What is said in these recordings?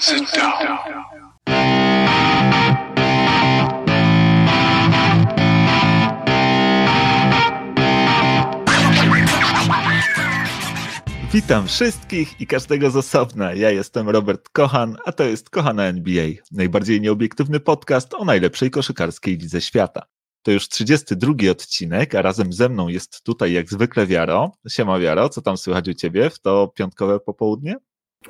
Sit down. Witam wszystkich i każdego z osobna. Ja jestem Robert Kochan, a to jest Kochana NBA, najbardziej nieobiektywny podcast o najlepszej koszykarskiej lidze świata. To już 32 odcinek, a razem ze mną jest tutaj jak zwykle Wiaro. Siema Wiaro, co tam słychać u Ciebie w to piątkowe popołudnie?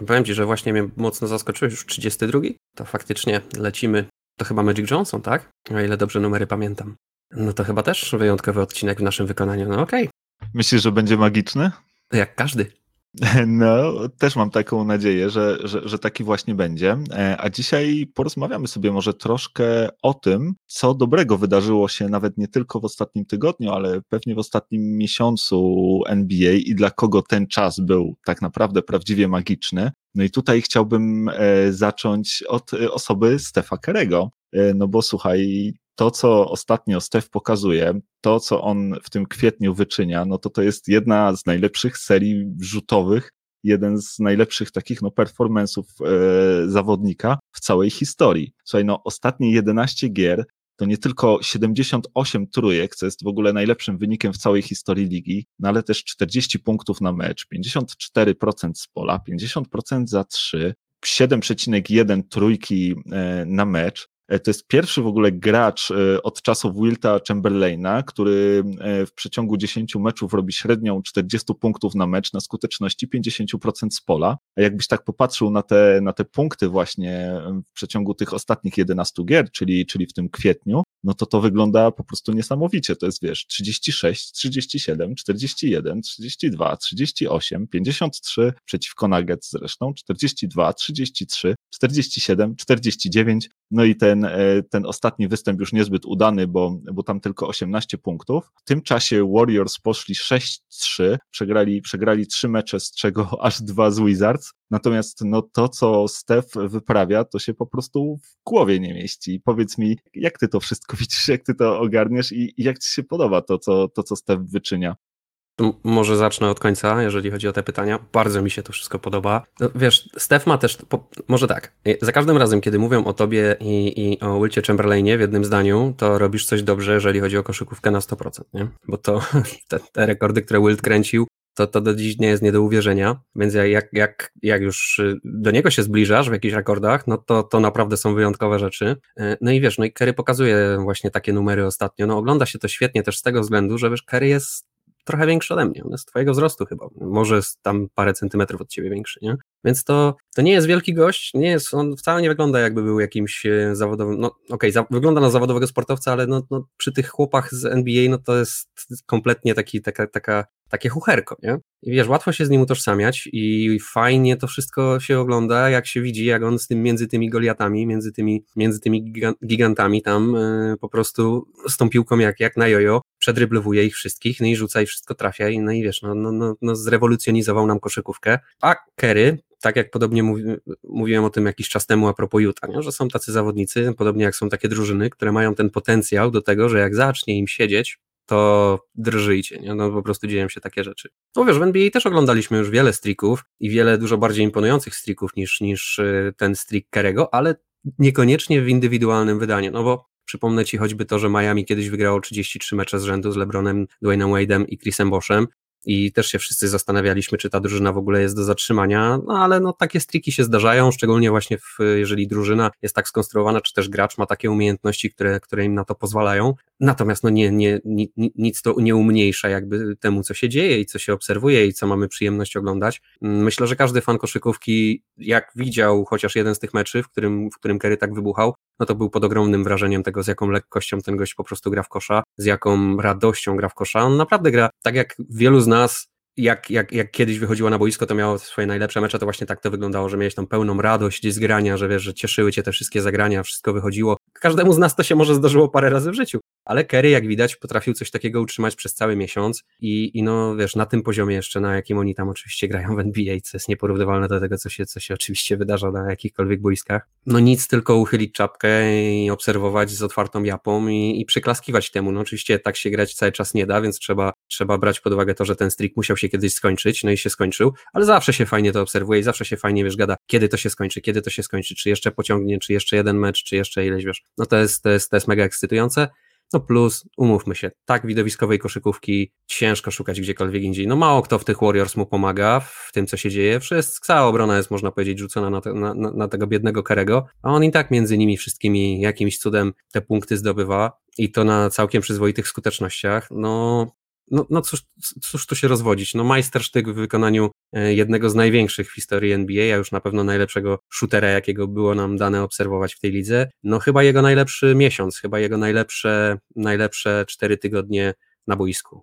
Powiem Ci, że właśnie mnie mocno zaskoczyłeś, już 32. To faktycznie lecimy. To chyba Magic Johnson, tak? O ile dobrze numery pamiętam. No to chyba też wyjątkowy odcinek w naszym wykonaniu. No okej. Okay. Myślisz, że będzie magiczny? Jak każdy. No, też mam taką nadzieję, że, że, że, taki właśnie będzie. E, a dzisiaj porozmawiamy sobie może troszkę o tym, co dobrego wydarzyło się nawet nie tylko w ostatnim tygodniu, ale pewnie w ostatnim miesiącu NBA i dla kogo ten czas był tak naprawdę prawdziwie magiczny. No i tutaj chciałbym e, zacząć od osoby Stefa Kerego. E, no bo słuchaj, to, co ostatnio Stef pokazuje, to, co on w tym kwietniu wyczynia, no to to jest jedna z najlepszych serii rzutowych, jeden z najlepszych takich no, performance'ów e, zawodnika w całej historii. Słuchaj, no ostatnie 11 gier to nie tylko 78 trójek, co jest w ogóle najlepszym wynikiem w całej historii ligi, no ale też 40 punktów na mecz, 54% z pola, 50% za 3, 7,1 trójki e, na mecz. E, to jest pierwszy w ogóle gracz e, od czasów Wilta Chamberlaina, który e, w przeciągu 10 meczów robi średnią 40 punktów na mecz na skuteczności 50% z pola. A jakbyś tak popatrzył na te, na te punkty właśnie w przeciągu tych ostatnich 11 gier, czyli, czyli w tym kwietniu, no to to wygląda po prostu niesamowicie. To jest, wiesz, 36, 37, 41, 32, 38, 53 przeciwko Nuggets zresztą, 42, 33, 47, 49, no i ten, e, ten ostatni występ już niezbyt udany, bo, bo tam tylko 18 punktów. W tym czasie Warriors poszli 6-3, przegrali, przegrali 3 mecze, z czego aż dwa z Wizards. Natomiast no, to, co Steph wyprawia, to się po prostu w głowie nie mieści. Powiedz mi, jak ty to wszystko widzisz, jak ty to ogarniesz i, i jak ci się podoba to, co, to, co Steph wyczynia? Może zacznę od końca, jeżeli chodzi o te pytania. Bardzo mi się to wszystko podoba. No, wiesz, Steph ma też, po, może tak, za każdym razem, kiedy mówią o tobie i, i o Wilcie Chamberlainie w jednym zdaniu, to robisz coś dobrze, jeżeli chodzi o koszykówkę na 100%, nie? Bo to te, te rekordy, które Wilt kręcił, to, to do dziś nie jest nie do uwierzenia, więc jak, jak, jak już y, do niego się zbliżasz w jakichś rekordach, no to, to naprawdę są wyjątkowe rzeczy. Y, no i wiesz, no i Kerry pokazuje właśnie takie numery ostatnio, no ogląda się to świetnie też z tego względu, że wiesz, Kerry jest trochę większy ode mnie. On jest twojego wzrostu chyba. Może jest tam parę centymetrów od ciebie większy, nie? Więc to, to nie jest wielki gość, nie jest, on wcale nie wygląda jakby był jakimś e, zawodowym, no okej, okay, wygląda na zawodowego sportowca, ale no, no, przy tych chłopach z NBA, no to jest kompletnie taki, taka, taka, takie chucherko, nie? I wiesz, łatwo się z nim utożsamiać i fajnie to wszystko się ogląda, jak się widzi, jak on z tym między tymi Goliatami, między tymi, między tymi gigantami tam yy, po prostu z tą piłką jak, jak na jojo przedryblowuje ich wszystkich, no i rzuca i wszystko trafia i no i wiesz, no, no, no, no zrewolucjonizował nam koszykówkę. A Kerry, tak jak podobnie mówi, mówiłem o tym jakiś czas temu a propos Utah, nie? że są tacy zawodnicy, podobnie jak są takie drużyny, które mają ten potencjał do tego, że jak zacznie im siedzieć, to drżyjcie, nie? no po prostu dzieją się takie rzeczy. No wiesz, w NBA też oglądaliśmy już wiele strików i wiele dużo bardziej imponujących strików niż, niż y, ten strik Kerego, ale niekoniecznie w indywidualnym wydaniu, no bo Przypomnę Ci choćby to, że Miami kiedyś wygrało 33 mecze z rzędu z LeBronem, Dwaynem Wade'em i Chrisem Boszem i też się wszyscy zastanawialiśmy, czy ta drużyna w ogóle jest do zatrzymania, no ale no takie striki się zdarzają, szczególnie właśnie w, jeżeli drużyna jest tak skonstruowana, czy też gracz ma takie umiejętności, które, które im na to pozwalają. Natomiast no nie, nie, ni, nic to nie umniejsza jakby temu, co się dzieje i co się obserwuje i co mamy przyjemność oglądać. Myślę, że każdy fan koszykówki, jak widział chociaż jeden z tych meczy, w którym, w którym Kerry tak wybuchał, no to był pod ogromnym wrażeniem tego, z jaką lekkością ten gość po prostu gra w kosza, z jaką radością gra w kosza. On naprawdę gra tak jak wielu z nas jak, jak, jak kiedyś wychodziło na boisko, to miało swoje najlepsze mecze, to właśnie tak to wyglądało, że miałeś tam pełną radość z grania, że wiesz, że cieszyły cię te wszystkie zagrania, wszystko wychodziło. Każdemu z nas to się może zdarzyło parę razy w życiu, ale Kerry, jak widać, potrafił coś takiego utrzymać przez cały miesiąc i, i no wiesz, na tym poziomie jeszcze, na jakim oni tam oczywiście grają w NBA, co jest nieporównywalne do tego, co się, co się oczywiście wydarza na jakichkolwiek boiskach. No nic, tylko uchylić czapkę i obserwować z otwartą japą i, i przyklaskiwać temu. No oczywiście tak się grać cały czas nie da, więc trzeba, trzeba brać pod uwagę to, że ten streak musiał się kiedyś skończyć, no i się skończył, ale zawsze się fajnie to obserwuje i zawsze się fajnie, wiesz, gada, kiedy to się skończy, kiedy to się skończy, czy jeszcze pociągnie, czy jeszcze jeden mecz, czy jeszcze ileś, wiesz. No to jest, to jest, to jest mega ekscytujące. No plus, umówmy się, tak widowiskowej koszykówki ciężko szukać gdziekolwiek indziej. No mało kto w tych Warriors mu pomaga w tym, co się dzieje. Wszystko, cała obrona jest, można powiedzieć, rzucona na, te, na, na, tego biednego Kerego, a on i tak między nimi wszystkimi jakimś cudem te punkty zdobywa i to na całkiem przyzwoitych skutecznościach. No no, no cóż, cóż tu się rozwodzić? No majstersztyk w wykonaniu e, jednego z największych w historii NBA, a już na pewno najlepszego shootera, jakiego było nam dane obserwować w tej lidze. No chyba jego najlepszy miesiąc, chyba jego najlepsze, najlepsze cztery tygodnie na boisku.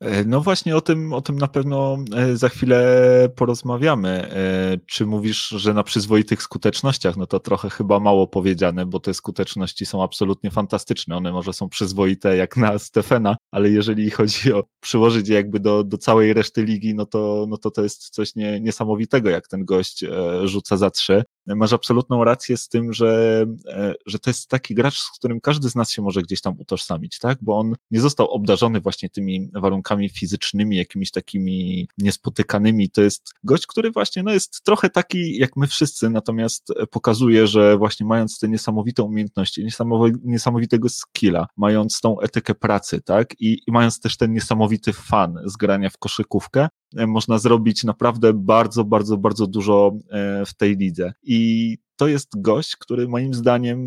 E, no właśnie o tym, o tym na pewno e, za chwilę porozmawiamy. E, czy mówisz, że na przyzwoitych skutecznościach, no to trochę chyba mało powiedziane, bo te skuteczności są absolutnie fantastyczne. One może są przyzwoite jak na Stefena, ale jeżeli chodzi o przyłożyć je jakby do, do całej reszty ligi, no to, no to to jest coś nie, niesamowitego, jak ten gość rzuca za trzy masz absolutną rację z tym, że, e, że to jest taki gracz, z którym każdy z nas się może gdzieś tam utożsamić, tak? Bo on nie został obdarzony właśnie tymi warunkami fizycznymi, jakimiś takimi niespotykanymi. To jest gość, który właśnie no, jest trochę taki jak my wszyscy, natomiast pokazuje, że właśnie mając te niesamowite umiejętności, niesamowitego skilla, mając tą etykę pracy, tak? I, i mając też ten niesamowity fan z grania w koszykówkę, E, można zrobić naprawdę bardzo, bardzo, bardzo dużo e, w tej lidze. I to jest gość, który moim zdaniem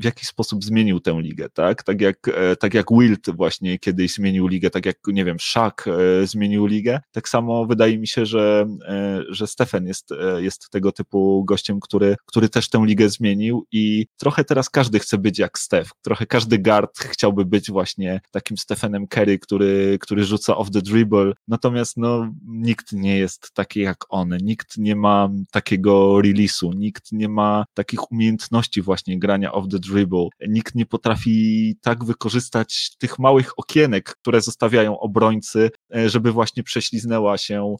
w jakiś sposób zmienił tę ligę, tak? Tak jak, e, tak jak Wilt właśnie kiedyś zmienił ligę, tak jak, nie wiem, Shaq e, zmienił ligę, tak samo wydaje mi się, że, e, że Stefan jest, jest tego typu gościem, który, który też tę ligę zmienił i trochę teraz każdy chce być jak Steph, trochę każdy guard chciałby być właśnie takim Stephenem Curry, który, który rzuca off the dribble, natomiast no, nikt nie jest taki jak on, nikt nie ma takiego release'u, nikt nie ma takich umiejętności właśnie grania off the dribble. Nikt nie potrafi tak wykorzystać tych małych okienek, które zostawiają obrońcy, e, żeby właśnie prześliznęła się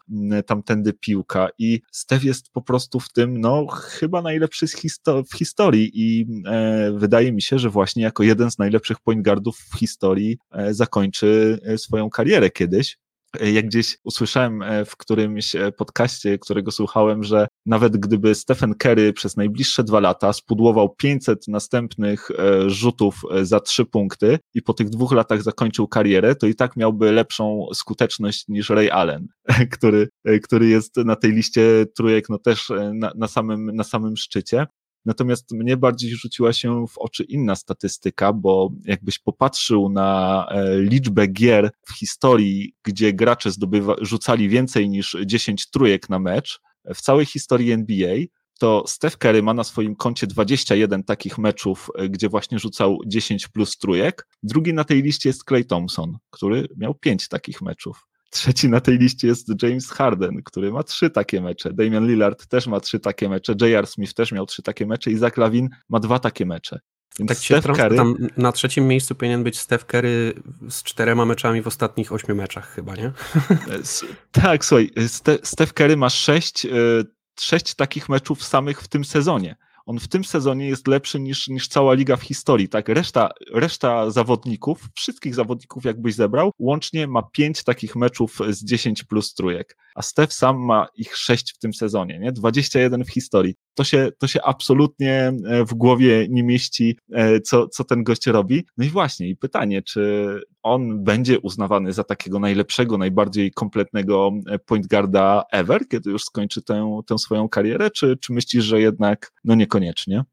tamtędy piłka i Steph jest po prostu w tym, no chyba najlepszy histo w historii i e, wydaje mi się, że właśnie jako jeden z najlepszych point guardów w historii e, zakończy e, swoją karierę kiedyś jak gdzieś usłyszałem e, w którymś e, podcaście, którego słuchałem, że nawet gdyby Stephen Curry przez najbliższe dwa lata spudłował 500 następnych e, rzutów za trzy punkty i po tych dwóch latach zakończył karierę, to i tak miałby lepszą skuteczność niż Ray Allen, który, który jest na tej liście trójek no też na, na, samym, na samym szczycie. Natomiast mnie bardziej rzuciła się w oczy inna statystyka, bo jakbyś popatrzył na e, liczbę gier w historii, gdzie gracze zdobywa, rzucali więcej niż 10 trójek na mecz, w całej historii NBA, to Steph Curry ma na swoim koncie 21 takich meczów, e, gdzie właśnie rzucał 10 plus trójek. Drugi na tej liście jest Clay Thompson, który miał 5 takich meczów. Trzeci na tej liście jest James Harden, który ma trzy takie mecze. Damian Lillard też ma trzy takie mecze. J.R. Smith też miał trzy takie mecze i Zach Lavin ma dwa takie mecze. Tak Steph Curry... tam na trzecim miejscu powinien być Steph Curry z czterema meczami w ostatnich ośmiu meczach chyba, nie? tak, słuchaj, Steph Curry ma sześć, e, sześć takich meczów samych w tym sezonie on w tym sezonie jest lepszy niż, niż cała liga w historii, tak? Reszta, reszta zawodników, wszystkich zawodników jakbyś zebrał, łącznie ma pięć takich meczów z 10 plus trójek, a Steph sam ma ich sześć w tym sezonie, nie? 21 w historii. To się, to się absolutnie e, w głowie nie mieści, e, co, co ten gość robi. No i właśnie, i pytanie, czy on będzie uznawany za takiego najlepszego, najbardziej kompletnego e, point guarda ever, kiedy już skończy tę, tę swoją karierę, czy, czy myślisz, że jednak no niekoniecznie?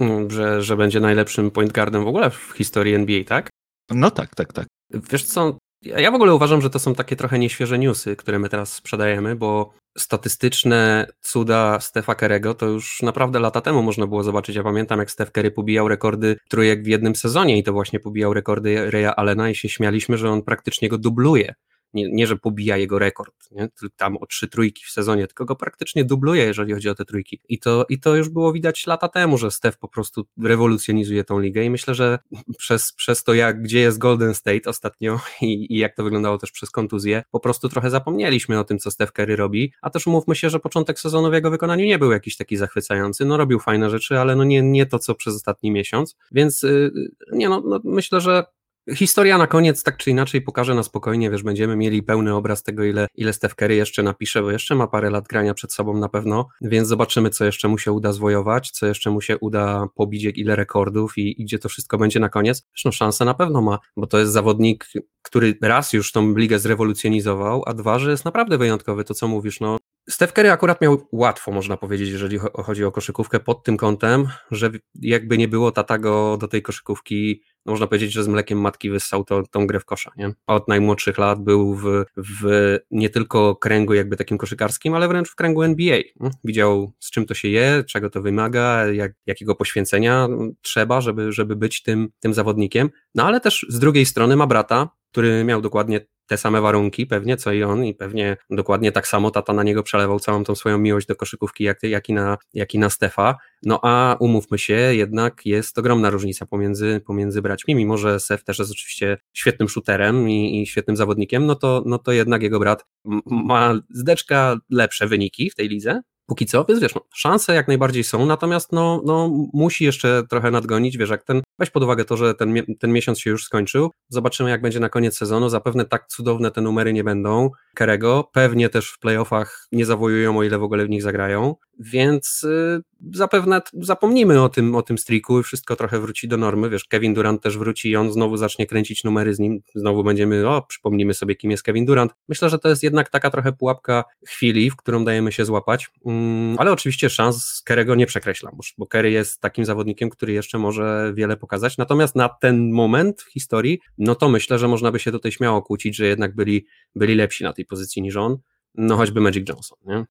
Mm, że, że będzie najlepszym point guardem w ogóle w historii NBA, tak? No tak, tak, tak. Wiesz co, ja w ogóle uważam, że to są takie trochę nieświeże newsy, które my teraz sprzedajemy, bo statystyczne cuda Stefa Kerego to już naprawdę lata temu można było zobaczyć. Ja pamiętam, jak Steph Kerry pobijał rekordy trójek w jednym sezonie i to właśnie pobijał rekordy Reya Allena i się śmialiśmy, że on praktycznie go dubluje. Nie, nie że pobija jego rekord, nie? tam o trzy trójki w sezonie, tylko go praktycznie dubluje, jeżeli chodzi o te trójki. I to, i to już było widać lata temu, że Steph po prostu rewolucjonizuje tą ligę i myślę, że przez, przez to, jak gdzie jest Golden State ostatnio i, i jak to wyglądało też przez kontuzję, po prostu trochę zapomnieliśmy o tym, co Steph Curry robi, a też umówmy się, że początek sezonu w jego wykonaniu nie był jakiś taki zachwycający, no robił fajne rzeczy, ale no nie, nie to, co przez ostatni miesiąc, więc yy, nie no, no myślę, że Historia na koniec tak czy inaczej pokaże na spokojnie, wiesz, będziemy mieli pełny obraz tego, ile, ile Steph Curry jeszcze napisze, bo jeszcze ma parę lat grania przed sobą na pewno, więc zobaczymy, co jeszcze mu się uda zwojować, co jeszcze mu się uda pobić, ile rekordów i, i gdzie to wszystko będzie na koniec. Zresztą szansę na pewno ma, bo to jest zawodnik, który raz już tą ligę zrewolucjonizował, a dwa, że jest naprawdę wyjątkowy, to co mówisz, no Steph Curry akurat miał łatwo, można powiedzieć, jeżeli chodzi o koszykówkę pod tym kątem, że jakby nie było tata go do tej koszykówki no można powiedzieć, że z mlekiem matki wyssał to, tą grę w kosza. Nie? Od najmłodszych lat był w, w nie tylko kręgu jakby takim koszykarskim, ale wręcz w kręgu NBA. Widział z czym to się je, czego to wymaga, jak, jakiego poświęcenia trzeba, żeby, żeby być tym, tym zawodnikiem. No ale też z drugiej strony ma brata, który miał dokładnie te same warunki pewnie, co i on i pewnie dokładnie tak samo tata na niego przelewał całą tą swoją miłość do koszykówki, jak, jak, i, na, jak i na Stefa. No a umówmy się, jednak jest ogromna różnica pomiędzy, pomiędzy braćmi, mimo że Sef też jest oczywiście świetnym shooterem i, i świetnym zawodnikiem, no to, no to jednak jego brat ma zdeczka lepsze wyniki w tej lidze, póki co, więc wiesz, no, szanse jak najbardziej są, natomiast no, no, musi jeszcze trochę nadgonić, wiesz, jak ten, weź pod uwagę to, że ten, ten miesiąc się już skończył, zobaczymy jak będzie na koniec sezonu, zapewne tak cudowne te numery nie będą. Kerego, pewnie też w playoffach nie zawojują, o ile w ogóle w nich zagrają, więc y, zapewne zapomnimy o tym, o tym streaku i wszystko trochę wróci do normy, wiesz, Kevin Durant też wróci i on znowu zacznie kręcić numery z nim, znowu będziemy, o, przypomnimy sobie kim jest Kevin Durant. Myślę, że to jest jednak taka trochę pułapka chwili, w którą dajemy się złapać, mm, ale oczywiście szans Kerego nie przekreślam, bo Kerry jest takim zawodnikiem, który jeszcze może wiele pokazać, natomiast na ten moment w historii, no to myślę, że można by się tutaj śmiało kłócić, że jednak byli, byli lepsi na tej pozycji niż on, no choćby Magic Johnson, nie?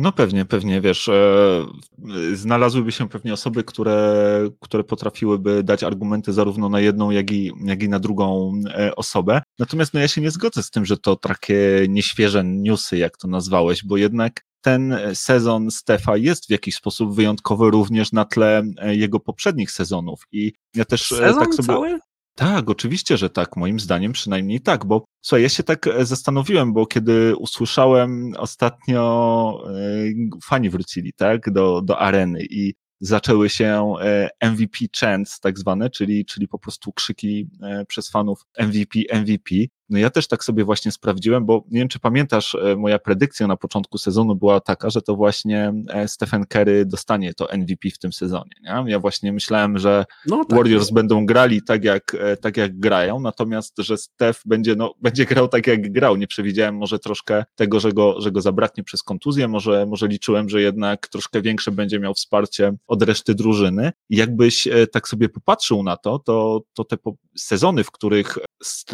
No pewnie, pewnie, wiesz, e, znalazłyby się pewnie osoby, które, które potrafiłyby dać argumenty zarówno na jedną, jak i, jak i na drugą e, osobę. Natomiast no ja się nie zgodzę z tym, że to takie nieświeże newsy, jak to nazwałeś, bo jednak ten sezon Stefa jest w jakiś sposób wyjątkowy również na tle e, jego poprzednich sezonów. I ja też e, Sezon tak sobie. Cały? Tak, oczywiście, że tak. Moim zdaniem przynajmniej tak, bo słuchaj, ja się tak e, zastanowiłem, bo kiedy usłyszałem ostatnio, fani wrócili, tak, do, do areny i zaczęły się MVP chants tak zwane, czyli, czyli po prostu krzyki przez fanów MVP, MVP, no ja też tak sobie właśnie sprawdziłem, bo nie wiem, czy pamiętasz, e, moja predykcja na początku sezonu była taka, że to właśnie e, Stephen Curry dostanie to MVP w tym sezonie. Nie? Ja właśnie myślałem, że no, tak Warriors będą grali tak jak, e, tak jak grają, natomiast, że Steph będzie, no, będzie grał tak jak grał. Nie przewidziałem może troszkę tego, że go, że go zabraknie przez kontuzję, może, może liczyłem, że jednak troszkę większe będzie miał wsparcie od reszty drużyny. I jakbyś tak sobie popatrzył na to, to, to te sezony, w których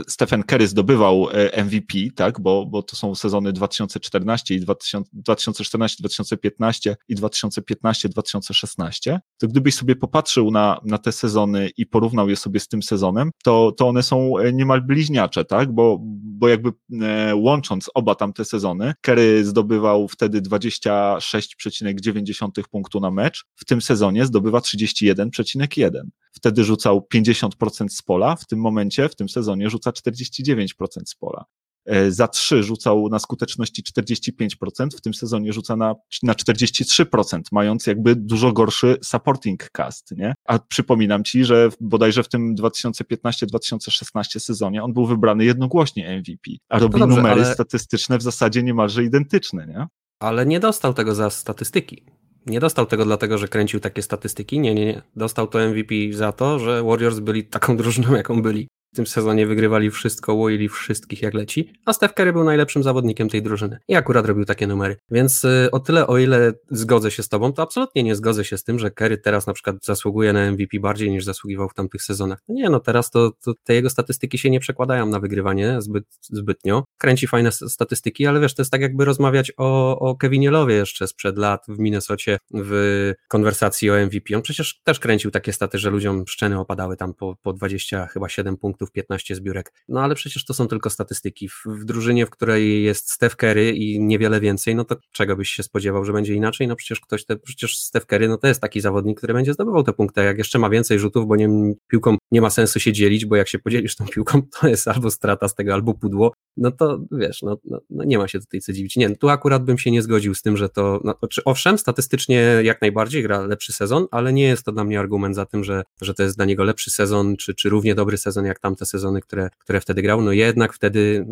Stephen Curry zdobywał e, MVP, tak, bo, bo to są sezony 2014 i 2014, 2015 i 2015, 2016, to gdybyś sobie popatrzył na, na te sezony i porównał je sobie z tym sezonem, to, to one są e, niemal bliźniacze, tak, bo, bo jakby e, łącząc oba tamte sezony, Curry zdobywał wtedy 26,9 punktu na mecz, w tym sezonie zdobywa 31,1. Wtedy rzucał 50% z pola, w tym momencie, w tym sezonie rzuca 49% z pola. E, za 3 rzucał na skuteczności 45%, w tym sezonie rzuca na, na 43%, mając jakby dużo gorszy supporting cast, nie? A przypominam ci, że bodajże w tym 2015-2016 sezonie on był wybrany jednogłośnie MVP, a robi no dobrze, numery ale... statystyczne w zasadzie niemalże identyczne, nie? Ale nie dostał tego za statystyki. Nie dostał tego dlatego, że kręcił takie statystyki. Nie, nie, nie. Dostał to MVP za to, że Warriors byli taką drużyną, jaką byli tym sezonie wygrywali wszystko, łoili wszystkich jak leci, a Steph Curry był najlepszym zawodnikiem tej drużyny i akurat robił takie numery. Więc y, o tyle, o ile zgodzę się z tobą, to absolutnie nie zgodzę się z tym, że Curry teraz na przykład zasługuje na MVP bardziej niż zasługiwał w tamtych sezonach. No nie, no teraz to, to te jego statystyki się nie przekładają na wygrywanie zbyt, zbytnio. Kręci fajne statystyki, ale wiesz, to jest tak jakby rozmawiać o, o Kevinie Lowie jeszcze sprzed lat w Minnesocie w konwersacji o MVP. On przecież też kręcił takie staty, że ludziom szczeny opadały tam po, po 20 chyba 7 punktów punktów, 15 zbiórek. No ale przecież to są tylko statystyki. W, w drużynie, w której jest Steph Curry i niewiele więcej, no to czego byś się spodziewał, że będzie inaczej? No przecież ktoś, te, przecież Steph Curry, no to jest taki zawodnik, który będzie zdobywał te punkty, jak jeszcze ma więcej rzutów, bo nie, piłką nie ma sensu się dzielić, bo jak się podzielisz tą piłką, to jest albo strata z tego, albo pudło, no to wiesz, no, no, no nie ma się tutaj co dziwić. Nie, tu akurat bym się nie zgodził z tym, że to, no, czy owszem, statystycznie jak najbardziej gra lepszy sezon, ale nie jest to dla mnie argument za tym, że, że to jest dla niego lepszy sezon, czy, czy równie dobry sezon jak tamte sezony, które, które wtedy grał. No jednak wtedy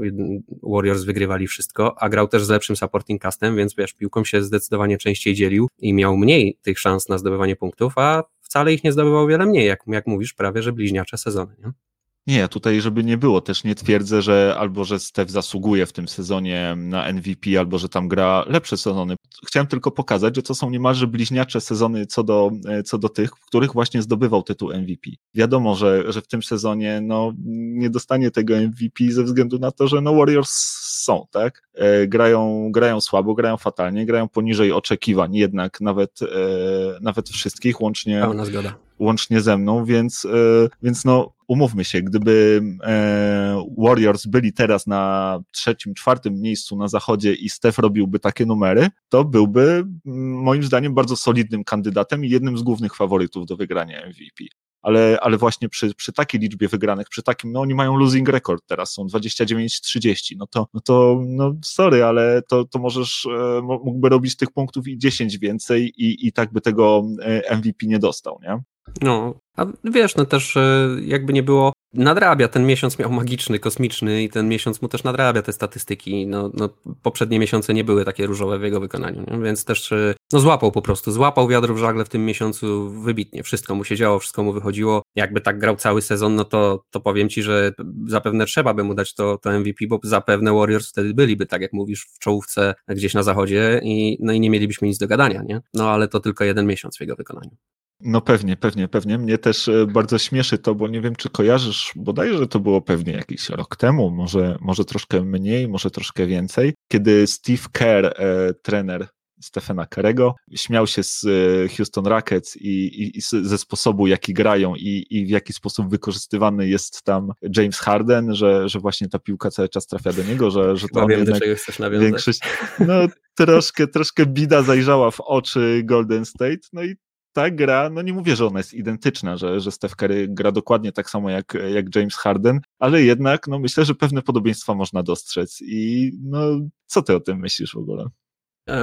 Warriors wygrywali wszystko, a grał też z lepszym supporting castem, więc wiesz, piłką się zdecydowanie częściej dzielił i miał mniej tych szans na zdobywanie punktów, a wcale ich nie zdobywał wiele mniej, jak, jak mówisz, prawie że bliźniacze sezony. Nie? Nie, tutaj żeby nie było, też nie twierdzę, że albo że Steph zasługuje w tym sezonie na MVP, albo że tam gra lepsze sezony. Chciałem tylko pokazać, że to są niemalże bliźniacze sezony co do, e, co do tych, w których właśnie zdobywał tytuł MVP. Wiadomo, że, że w tym sezonie no, nie dostanie tego MVP ze względu na to, że no Warriors są, tak? E, grają, grają słabo, grają fatalnie, grają poniżej oczekiwań, jednak nawet, e, nawet wszystkich, łącznie, Pełna zgoda. Łącznie ze mną, więc, e, więc no umówmy się, gdyby e, Warriors byli teraz na trzecim, czwartym miejscu na zachodzie i Steph robiłby takie numery, to byłby mm, moim zdaniem bardzo solidnym kandydatem i jednym z głównych faworytów do wygrania MVP ale, ale właśnie przy, przy takiej liczbie wygranych, przy takim, no oni mają losing record teraz, są 29-30, no to, no to, no sorry, ale to, to możesz, e, mógłby robić tych punktów i 10 więcej i, i tak by tego MVP nie dostał, nie? No, a wiesz, no też jakby nie było, nadrabia, ten miesiąc miał magiczny, kosmiczny i ten miesiąc mu też nadrabia te statystyki. No, no poprzednie miesiące nie były takie różowe w jego wykonaniu, nie? więc też e, no złapał po prostu, złapał wiatr w żagle w tym miesiącu wybitnie. Wszystko mu się działo, wszystko mu wychodziło. Jakby tak grał cały sezon, no to, to powiem ci, że zapewne trzeba by mu dać to, to MVP, bo zapewne Warriors wtedy byliby, tak jak mówisz, w czołówce gdzieś na zachodzie i, no i nie mielibyśmy nic do gadania, nie? No ale to tylko jeden miesiąc w jego wykonaniu. No pewnie, pewnie, pewnie. Mnie też e, bardzo śmieszy to, bo nie wiem, czy kojarzysz, bodajże to było pewnie jakiś rok temu, może, może troszkę mniej, może troszkę więcej, kiedy Steve Kerr, e, trener Stefana Kerego, śmiał się z e, Houston Rockets i, i, i, ze sposobu, jaki grają i, i w jaki sposób wykorzystywany jest tam James Harden, że, że właśnie ta piłka cały czas trafia do niego, że, że to Chyba wiem, do czego chcesz nawiązać. większość, no troszkę, troszkę bida zajrzała w oczy Golden State, no i ta gra, no nie mówię, że ona jest identyczna, że, że Steph Curry gra dokładnie tak samo jak, jak James Harden, ale jednak no myślę, że pewne podobieństwa można dostrzec i no co ty o tym myślisz w ogóle?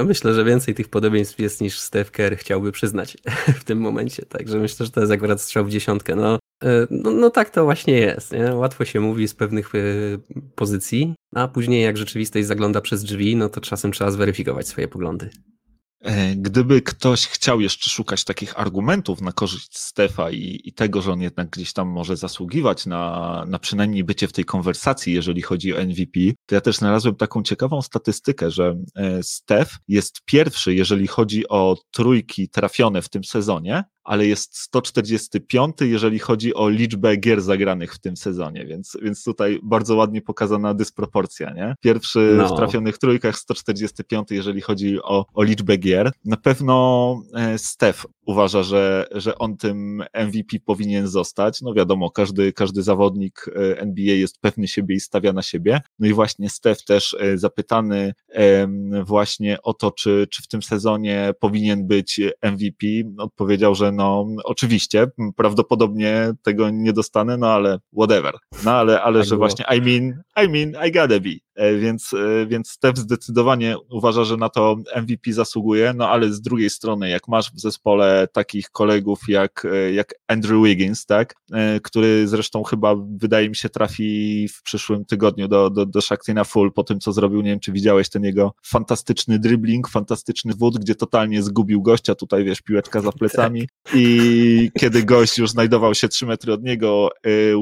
myślę, że więcej tych podobieństw jest niż Steph Curry chciałby przyznać w tym momencie, także myślę, że to jest akurat strzał w dziesiątkę. No, e, no, no tak to właśnie jest. Nie? Łatwo się mówi z pewnych e, pozycji, a później jak rzeczywistość zagląda przez drzwi, no to czasem trzeba zweryfikować swoje poglądy. E, gdyby ktoś chciał jeszcze szukać takich argumentów na korzyść Stefa i, i, tego, że on jednak gdzieś tam może zasługiwać na, na przynajmniej bycie w tej konwersacji, jeżeli chodzi o MVP, to ja też znalazłem taką ciekawą statystykę, że e, Stef jest pierwszy, jeżeli chodzi o trójki trafione w tym sezonie, ale jest 145, jeżeli chodzi o liczbę gier zagranych w tym sezonie, więc, więc tutaj bardzo ładnie pokazana dysproporcja, nie? Pierwszy no. w trafionych trójkach, 145, jeżeli chodzi o, o liczbę gier. Na pewno e, Steph uważa, że, że on tym MVP powinien zostać. No wiadomo, każdy, każdy zawodnik e, NBA jest pewny siebie i stawia na siebie. No i właśnie Steph też e, zapytany właśnie o to, czy, czy w tym sezonie powinien być MVP, odpowiedział, że no oczywiście, prawdopodobnie tego nie dostanę, no ale whatever. No ale, ale tak że było. właśnie I mean, I mean, I gotta be. E, więc, e, więc Steph zdecydowanie uważa, że na to MVP zasługuje, no ale z drugiej strony, jak masz w zespole takich kolegów jak, e, jak Andrew Wiggins, tak, który zresztą chyba wydaje mi się trafi w przyszłym tygodniu do, do, do Shakti na full po tym, co zrobił, nie wiem, czy widziałeś ten jego fantastyczny dribbling, fantastyczny wód, gdzie totalnie zgubił gościa, tutaj wiesz, piłeczka za plecami i kiedy gość już znajdował się trzy metry od niego,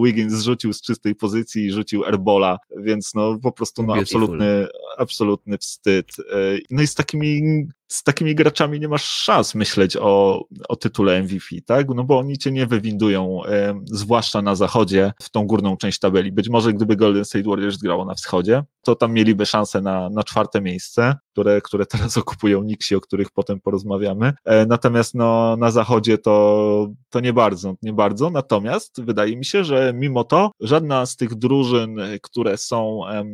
Wiggins zrzucił z czystej pozycji i rzucił airbola, więc no po prostu no, absolutny, absolutny wstyd. E, no i z takimi z takimi graczami nie masz szans myśleć o, o tytule MVP, tak? No bo oni cię nie wywindują, e, zwłaszcza na zachodzie, w tą górną część tabeli. Być może gdyby Golden State Warriors grało na wschodzie, to tam mieliby szansę na, na czwarte miejsce, które, które teraz okupują Nixi, o których potem porozmawiamy. E, natomiast no, na zachodzie to, to nie bardzo, nie bardzo. Natomiast wydaje mi się, że mimo to żadna z tych drużyn, które są e,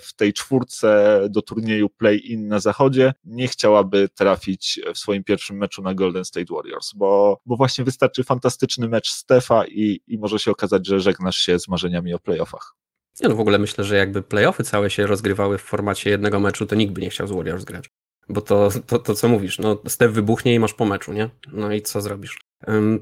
w tej czwórce do turnieju play-in na zachodzie, nie chciałaby trafić w swoim pierwszym meczu na Golden State Warriors, bo, bo właśnie wystarczy fantastyczny mecz Stefa i, i może się okazać, że żegnasz się z marzeniami o playoffach. Ja no w ogóle myślę, że jakby playoffy całe się rozgrywały w formacie jednego meczu, to nikt by nie chciał z Warriors grać. Bo to, to, to co mówisz, no Steph wybuchnie i masz po meczu, nie? No i co zrobisz?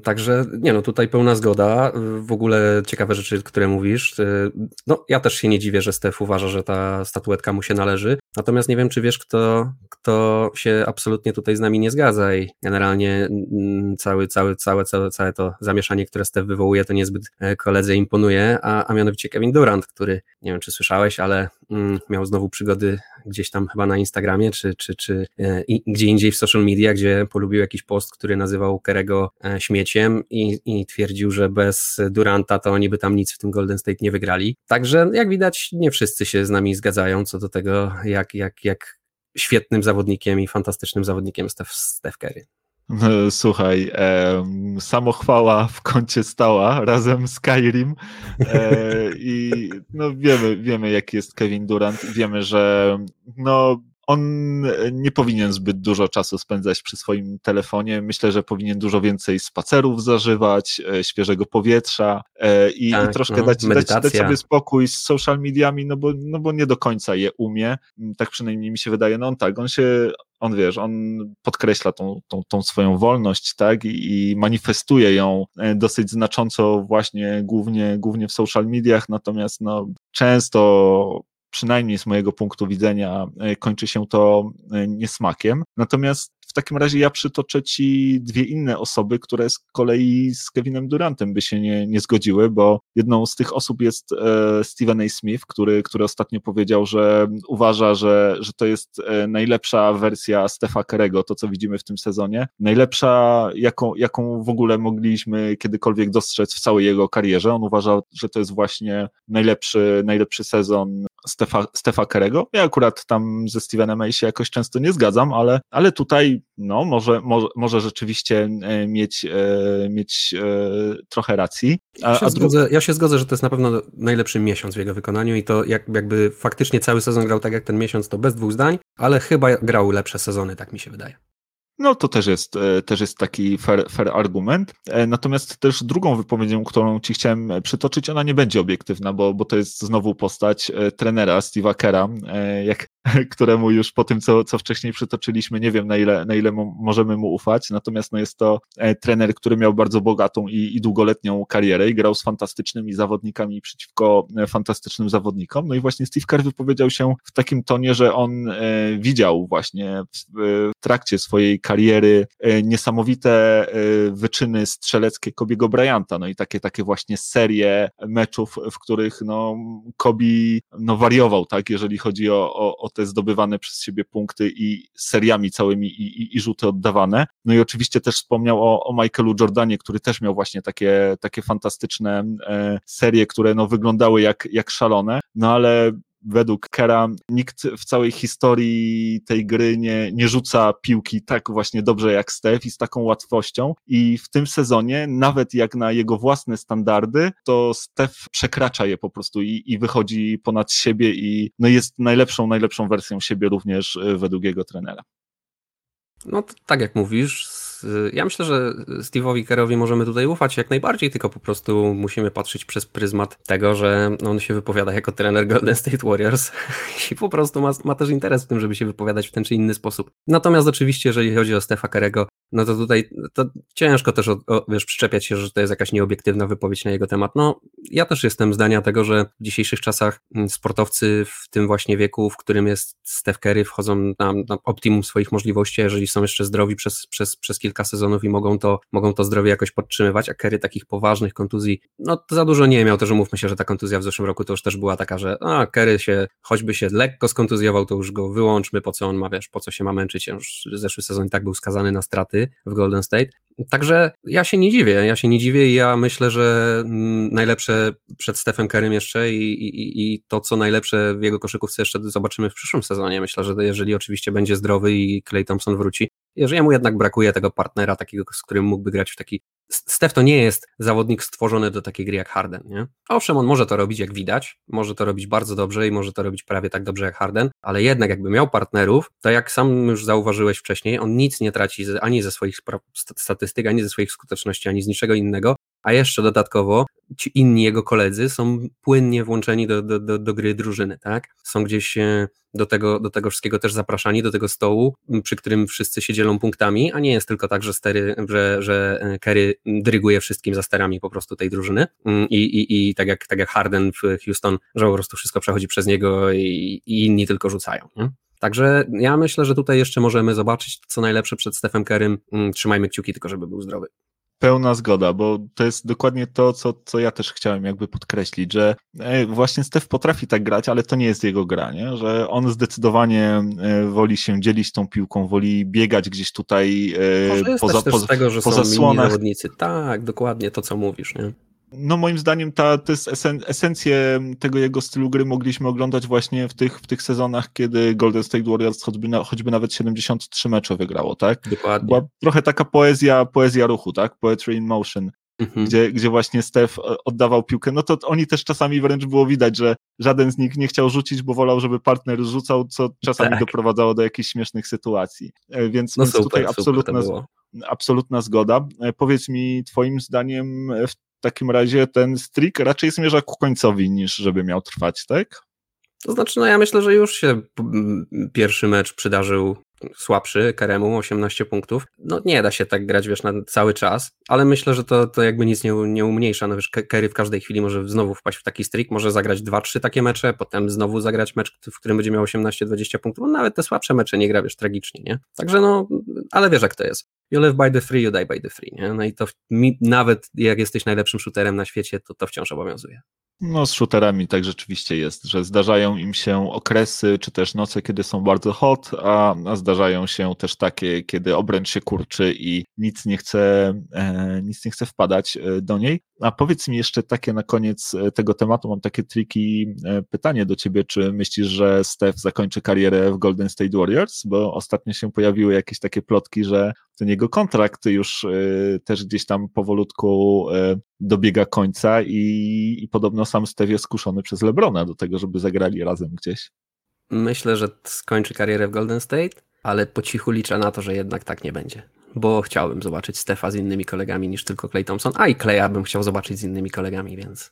Także nie no, tutaj pełna zgoda. W ogóle ciekawe rzeczy, które mówisz. Y, no, ja też się nie dziwię, że Stef uważa, że ta statuetka mu się należy. Natomiast nie wiem, czy wiesz, kto, kto się absolutnie tutaj z nami nie zgadza i generalnie mm, cały, cały, całe, całe, całe to zamieszanie, które Stef wywołuje, to niezbyt e, koledze imponuje, a, a mianowicie Kevin Durant, który, nie wiem, czy słyszałeś, ale mm, miał znowu przygody gdzieś tam chyba na Instagramie, czy, czy, czy e, i, gdzie indziej w social media, gdzie polubił jakiś post, który nazywał Kerego e, śmieciem i, i twierdził, że bez Duranta to oni by tam nic w tym Golden State nie wygrali. Także jak widać, nie wszyscy się z nami zgadzają co do tego, jak, jak, jak świetnym zawodnikiem i fantastycznym zawodnikiem Steph, Steph Curry. Słuchaj, e, samochwała w kącie stała razem z Skyrim e, i no wiemy, wiemy jaki jest Kevin Durant, wiemy, że no on nie powinien zbyt dużo czasu spędzać przy swoim telefonie. Myślę, że powinien dużo więcej spacerów zażywać, e, świeżego powietrza e, i, tak, i troszkę no, dać, dać, dać, sobie spokój z social mediami, no bo, no bo nie do końca je umie. Mm, tak przynajmniej mi się wydaje. No on tak, on się, on wiesz, on podkreśla tą, tą, tą swoją wolność, tak, I, i manifestuje ją e, dosyć znacząco właśnie głównie, głównie w social mediach, natomiast no często przynajmniej z mojego punktu widzenia, e, kończy się to e, niesmakiem. Natomiast takim razie ja przytoczę ci dwie inne osoby, które z kolei z Kevinem Durantem by się nie, nie zgodziły, bo jedną z tych osób jest e, Steven A. Smith, który, który ostatnio powiedział, że uważa, że, że to jest e, najlepsza wersja Stefa Kerego, to co widzimy w tym sezonie. Najlepsza, jaką, jaką w ogóle mogliśmy kiedykolwiek dostrzec w całej jego karierze. On uważa, że to jest właśnie najlepszy, najlepszy sezon Stefa, Stefa Kerego. Ja akurat tam ze Stevenem A. się jakoś często nie zgadzam, ale, ale tutaj no, może, może, może rzeczywiście e, mieć, e, mieć e, trochę racji. A, ja, się zgodzę, ja się zgodzę, że to jest na pewno najlepszy miesiąc w jego wykonaniu i to jak, jakby faktycznie cały sezon grał tak jak ten miesiąc, to bez dwóch zdań, ale chyba grał lepsze sezony, tak mi się wydaje. No to też jest, e, też jest taki fair, fair argument. E, natomiast też drugą wypowiedzią, którą ci chciałem przytoczyć, ona nie będzie obiektywna, bo, bo to jest znowu postać e, trenera Steve'a Kera, jak, któremu już po tym, co, co wcześniej przytoczyliśmy, nie wiem na ile, na ile możemy mu ufać. Natomiast no jest to trener, który miał bardzo bogatą i, i długoletnią karierę i grał z fantastycznymi zawodnikami przeciwko fantastycznym zawodnikom. No i właśnie Steve Kerr wypowiedział się w takim tonie, że on widział właśnie w, w trakcie swojej kariery e, niesamowite e, wyczyny strzeleckie Kobiego Bryanta, no i takie, takie właśnie serie meczów, w których no, Kobi no, wariował, tak, jeżeli chodzi o, o, o te zdobywane przez siebie punkty i seriami całymi i, i, i rzuty oddawane. No i oczywiście też wspomniał o, o Michaelu Jordanie, który też miał właśnie takie, takie fantastyczne e, serie, które no, wyglądały jak, jak szalone, no ale według Kera nikt w całej historii tej gry nie, nie rzuca piłki tak właśnie dobrze jak Steph i z taką łatwością. I w tym sezonie, nawet jak na jego własne standardy, to Steph przekracza je po prostu i, i wychodzi ponad siebie i no jest najlepszą, najlepszą wersją siebie również e, według jego trenera. No tak jak mówisz, ja myślę, że Steve'owi Kerrowi możemy tutaj ufać jak najbardziej, tylko po prostu musimy patrzeć przez pryzmat tego, że on się wypowiada jako trener Golden State Warriors i po prostu ma, ma też interes w tym, żeby się wypowiadać w ten czy inny sposób. Natomiast oczywiście, jeżeli chodzi o Stefa Kerego, no to tutaj to ciężko też o, o, wiesz, przyczepiać się, że to jest jakaś nieobiektywna wypowiedź na jego temat. No, ja też jestem zdania tego, że w dzisiejszych czasach mm, sportowcy w tym właśnie wieku, w którym jest Steph Curry, wchodzą na, na optimum swoich możliwości, jeżeli są jeszcze zdrowi przez, przez, przez kilka sezonów i mogą to, mogą to zdrowie jakoś podtrzymywać, a Kerry takich poważnych kontuzji, no to za dużo nie miał, też umówmy się, że ta kontuzja w zeszłym roku to już też była taka, że a, Kerry się, choćby się lekko skontuzjował, to już go wyłączmy, po co on ma, wiesz, po co się ma męczyć, już zeszły sezon i tak był skazany na straty w Golden State, Także ja się nie dziwię, ja się nie dziwię i ja myślę, że mm, najlepsze przed Stephen Kerrym jeszcze i, i, i to, co najlepsze w jego koszykówce jeszcze zobaczymy w przyszłym sezonie. Myślę, że jeżeli oczywiście będzie zdrowy i Clay Thompson wróci, jeżeli mu jednak brakuje tego partnera takiego, z którym mógłby grać w taki Steph to nie jest zawodnik stworzony do takiej gry jak Harden, nie? Owszem, on może to robić jak widać, może to robić bardzo dobrze i może to robić prawie tak dobrze jak Harden, ale jednak jakby miał partnerów, to jak sam już zauważyłeś wcześniej, on nic nie traci ani ze swoich statystyk, ani ze swoich skuteczności, ani z niczego innego, a jeszcze dodatkowo ci inni jego koledzy są płynnie włączeni do, do, do, do gry drużyny, tak? Są gdzieś e, do tego, do tego wszystkiego też zapraszani, do tego stołu, przy którym wszyscy się dzielą punktami, a nie jest tylko tak, że, stery, że, że e, Kerry dryguje wszystkim za sterami po prostu tej drużyny i, i, i tak, jak, tak jak Harden w Houston, że po prostu wszystko przechodzi przez niego i, i inni tylko rzucają, nie? Także ja myślę, że tutaj jeszcze możemy zobaczyć co najlepsze przed Stephem Kerrym. Trzymajmy kciuki tylko, żeby był zdrowy. Pełna zgoda, bo to jest dokładnie to, co, co ja też chciałem jakby podkreślić, że e, właśnie Stef potrafi tak grać, ale to nie jest jego gra, nie? że on zdecydowanie e, woli się dzielić tą piłką, woli biegać gdzieś tutaj e, poza, poza, z tego, że poza są. Tak, dokładnie to, co mówisz. Nie? No moim zdaniem ta, to jest esen, esencję tego jego stylu gry mogliśmy oglądać właśnie w tych, w tych sezonach, kiedy Golden State Warriors choćby, na, choćby nawet 73 mecze wygrało, tak? Dokładnie. Była trochę taka poezja, poezja ruchu, tak? Poetry in motion. Mhm. Gdzie, gdzie właśnie Steph oddawał piłkę, no to oni też czasami wręcz było widać, że żaden z nich nie chciał rzucić, bo wolał, żeby partner rzucał, co czasami tak. doprowadzało do jakichś śmiesznych sytuacji. E, więc, no więc super, tutaj absolutna, absolutna zgoda. E, powiedz mi, Twoim zdaniem w takim razie ten streak raczej zmierza ku końcowi niż żeby miał trwać, tak? To znaczy, no ja myślę, że już się pierwszy mecz przydarzył słabszy, Karemu, 18 punktów. No nie da się tak grać, wiesz, na cały czas, ale myślę, że to, to jakby nic nie, nie umniejsza. No wiesz, Kerry w każdej chwili może znowu wpaść w taki streak, może zagrać 2-3 takie mecze, potem znowu zagrać mecz, w którym będzie miał 18-20 punktów. On nawet te słabsze mecze nie gra, wiesz, tragicznie, nie? Także no, ale wiesz jak to jest. You live by the free, you die by the free, nie? No i to mi, nawet jak jesteś najlepszym shooterem na świecie, to to wciąż obowiązuje. No, z shooterami tak rzeczywiście jest, że zdarzają im się okresy, czy też noce, kiedy są bardzo hot, a, a zdarzają się też takie, kiedy obręcz się kurczy i nic nie chce, e, nic nie chce wpadać e, do niej. A powiedz mi jeszcze takie na koniec e, tego tematu, mam takie triki e, pytanie do ciebie, czy myślisz, że Steph zakończy karierę w Golden State Warriors? Bo ostatnio się pojawiły jakieś takie plotki, że ten jego kontrakt już y, też gdzieś tam powolutku y, dobiega końca i, i podobno sam Steve jest skuszony przez Lebrona do tego, żeby zagrali razem gdzieś. Myślę, że skończy karierę w Golden State, ale po cichu liczę na to, że jednak tak nie będzie. Bo chciałbym zobaczyć Stefa z innymi kolegami niż tylko Clay Thompson, a i Claya bym chciał zobaczyć z innymi kolegami, więc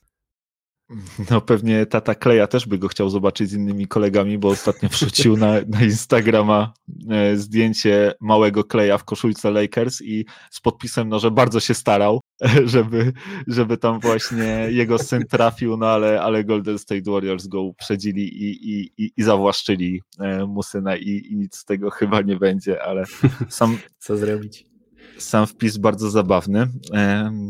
no pewnie tata Kleja też by go chciał zobaczyć z innymi kolegami, bo ostatnio wrzucił na, na Instagrama e, zdjęcie małego Kleja w koszulce Lakers i z podpisem, no, że bardzo się starał, żeby, żeby tam właśnie jego syn trafił, no ale, ale Golden State Warriors go uprzedzili i, i, i, i zawłaszczyli e, mu syna i, i nic z tego chyba nie będzie, ale sam... Co zrobić? Sam wpis bardzo zabawny.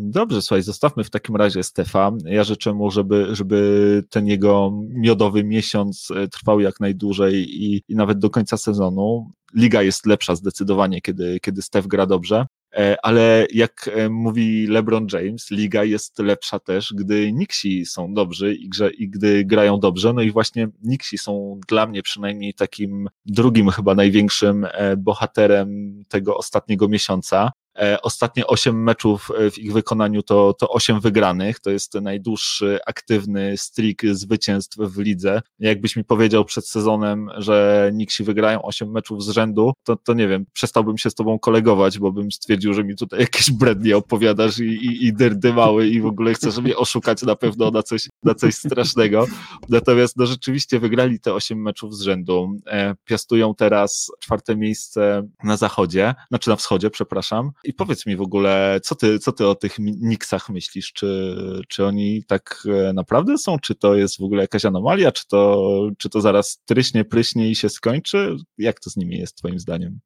Dobrze, słuchaj, zostawmy w takim razie Stefa. Ja życzę mu, żeby, żeby ten jego miodowy miesiąc e, trwał jak najdłużej i, i nawet do końca sezonu. Liga jest lepsza zdecydowanie, kiedy, kiedy Stef gra dobrze. E, ale jak e, mówi LeBron James, liga jest lepsza też, gdy Nixi są dobrzy i, grze, i gdy grają dobrze. No i właśnie Nixi są dla mnie przynajmniej takim drugim chyba największym bohaterem tego ostatniego miesiąca. E, ostatnie 8 meczów e, w ich wykonaniu to, to 8 wygranych. To jest najdłuższy aktywny streak zwycięstw w lidze. Jakbyś mi powiedział przed sezonem, że Nixi wygrają 8 meczów z rzędu, to, to nie wiem, przestałbym się z tobą kolegować, bo bym stwierdził, że mi tutaj jakieś brednie opowiadasz i, i, i dyrdy mały i w ogóle chcesz mnie oszukać na pewno na coś, na coś strasznego. Natomiast no, rzeczywiście wygrali te 8 meczów z rzędu. E, piastują teraz czwarte miejsce na zachodzie, znaczy na wschodzie, przepraszam i powiedz mi w ogóle, co ty, co ty o tych Nixach myślisz? Czy, czy oni tak e, naprawdę są? Czy to jest w ogóle jakaś anomalia? Czy to, czy to zaraz tryśnie, pryśnie i się skończy? Jak to z nimi jest, twoim zdaniem?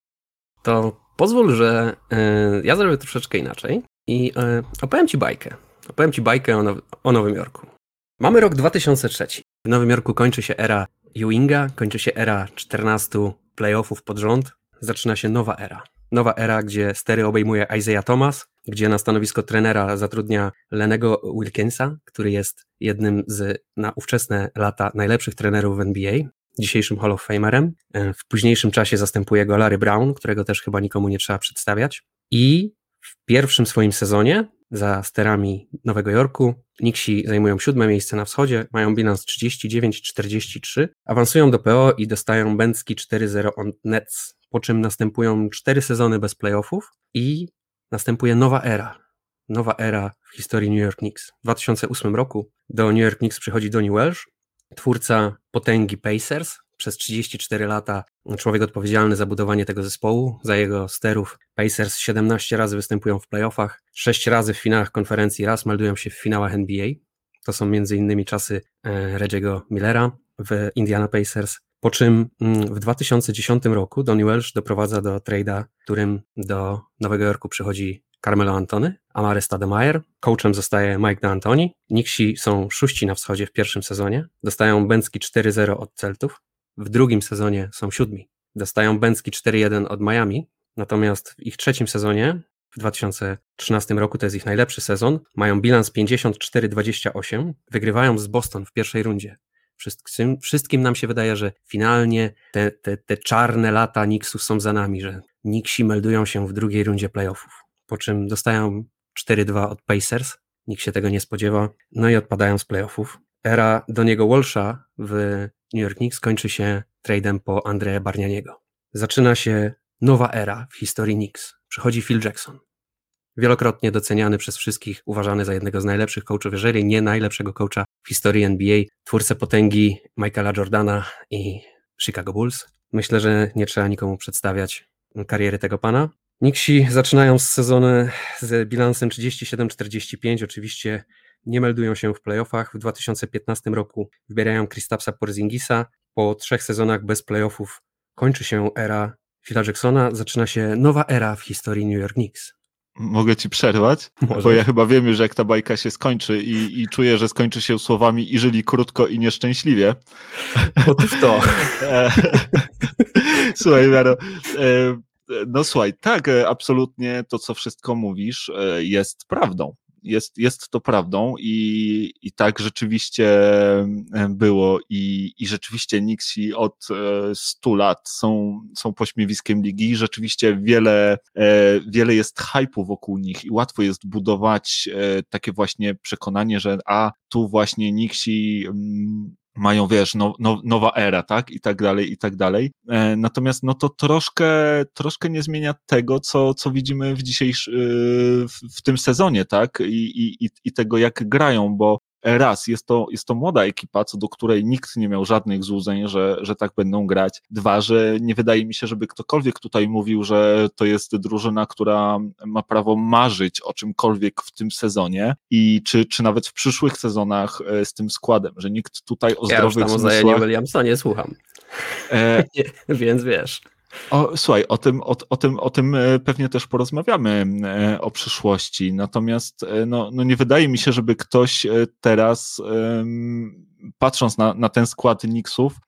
To Pozwól, że y, ja zrobię troszeczkę inaczej i y, opowiem Ci bajkę. Opowiem Ci bajkę o, now o Nowym Jorku. Mamy rok 2003. W Nowym Jorku kończy się era Ewinga, kończy się era 14 playoffów pod rząd, zaczyna się nowa era. Nowa era, gdzie stery obejmuje Isaiah Thomas, gdzie na stanowisko trenera zatrudnia Lenego Wilkinsa, który jest jednym z na ówczesne lata najlepszych trenerów w NBA, dzisiejszym Hall of Famerem. E, w późniejszym czasie zastępuje go Larry Brown, którego też chyba nikomu nie trzeba przedstawiać. I w pierwszym swoim sezonie za sterami Nowego Jorku Nixi zajmują siódme miejsce na wschodzie, mają bilans 39-43, awansują do PO i dostają Bęcki 4-0 on Nets, po czym następują cztery sezony bez playoffów i następuje nowa era. Nowa era w historii New York Knicks. W 2008 roku do New York Knicks przychodzi Donnie Welsh, twórca potęgi Pacers, przez 34 lata człowiek odpowiedzialny za budowanie tego zespołu, za jego sterów. Pacers 17 razy występują w playoffach, 6 razy w finałach konferencji, raz meldują się w finałach NBA. To są innymi czasy e, Reggie'ego Millera w Indiana Pacers. Po czym mm, w 2010 roku Donnie Welsh doprowadza do trade'a, którym do Nowego Jorku przychodzi Carmelo Antony, Amare Stademeyer, coachem zostaje Mike D'Antoni. Nixi są szóści na wschodzie w pierwszym sezonie, dostają Bęcki 4-0 od Celtów, w drugim sezonie są siódmi. Dostają Bęcki 4-1 od Miami, natomiast w ich trzecim sezonie, w 2013 roku, to jest ich najlepszy sezon, mają bilans 54-28, wygrywają z Boston w pierwszej rundzie. Wszystkim, wszystkim nam się wydaje, że finalnie te, te, te czarne lata Knicksów są za nami, że Knicksi meldują się w drugiej rundzie playoffów, po czym dostają 4-2 od Pacers, nikt się tego nie spodziewa, no i odpadają z playoffów. Era Doniego Walsha w New York Knicks kończy się tradem po Andrea Barnianiego. Zaczyna się nowa era w historii Knicks. Przychodzi Phil Jackson. Wielokrotnie doceniany przez wszystkich, uważany za jednego z najlepszych coachów, jeżeli nie najlepszego coacha w historii NBA, twórcę potęgi Michaela Jordana i Chicago Bulls. Myślę, że nie trzeba nikomu przedstawiać kariery tego pana. Knicksi zaczynają z sezonu z bilansem 37-45, oczywiście nie meldują się w playoffach. W 2015 roku wybierają Kristapsa Porzingisa. Po trzech sezonach bez playoffów kończy się era Phila Jacksona, zaczyna się nowa era w historii New York Knicks. Mogę ci przerwać? Może. Bo ja chyba wiem już, jak ta bajka się skończy i, i czuję, że skończy się słowami i żyli krótko i nieszczęśliwie. Otóż to. E, słuchaj, Miaro, e, no słuchaj, tak, e, absolutnie to, co wszystko mówisz, jest prawdą jest, jest to prawdą i, i tak rzeczywiście e, było i, i rzeczywiście Nixi od 100 e, lat są, są pośmiewiskiem ligi rzeczywiście wiele, e, wiele jest hypu wokół nich i łatwo jest budować takie właśnie przekonanie, że a tu właśnie Nixi mm, mają, wiesz, no, no, nowa era, tak, i tak dalej, i tak dalej. E, natomiast, no to troszkę, troszkę nie zmienia tego, co, co widzimy w dzisiejszym, w, w tym sezonie, tak, I, i, i tego, jak grają, bo raz, jest to, jest to młoda ekipa, co do której nikt nie miał żadnych złudzeń, że, że tak będą grać. Dwa, że nie wydaje mi się, żeby ktokolwiek tutaj mówił, że to jest drużyna, która ma prawo marzyć o czymkolwiek w tym sezonie i czy, czy nawet w przyszłych sezonach e, z tym składem, że nikt tutaj o zdrowych ja już tam zmysłach... o Williamsonie słucham. E... Więc wiesz. O, słuchaj, o tym, o, o, tym, o tym e, pewnie też porozmawiamy e, o przyszłości. Natomiast e, no, no nie wydaje mi się, żeby ktoś teraz patrząc na, na ten skład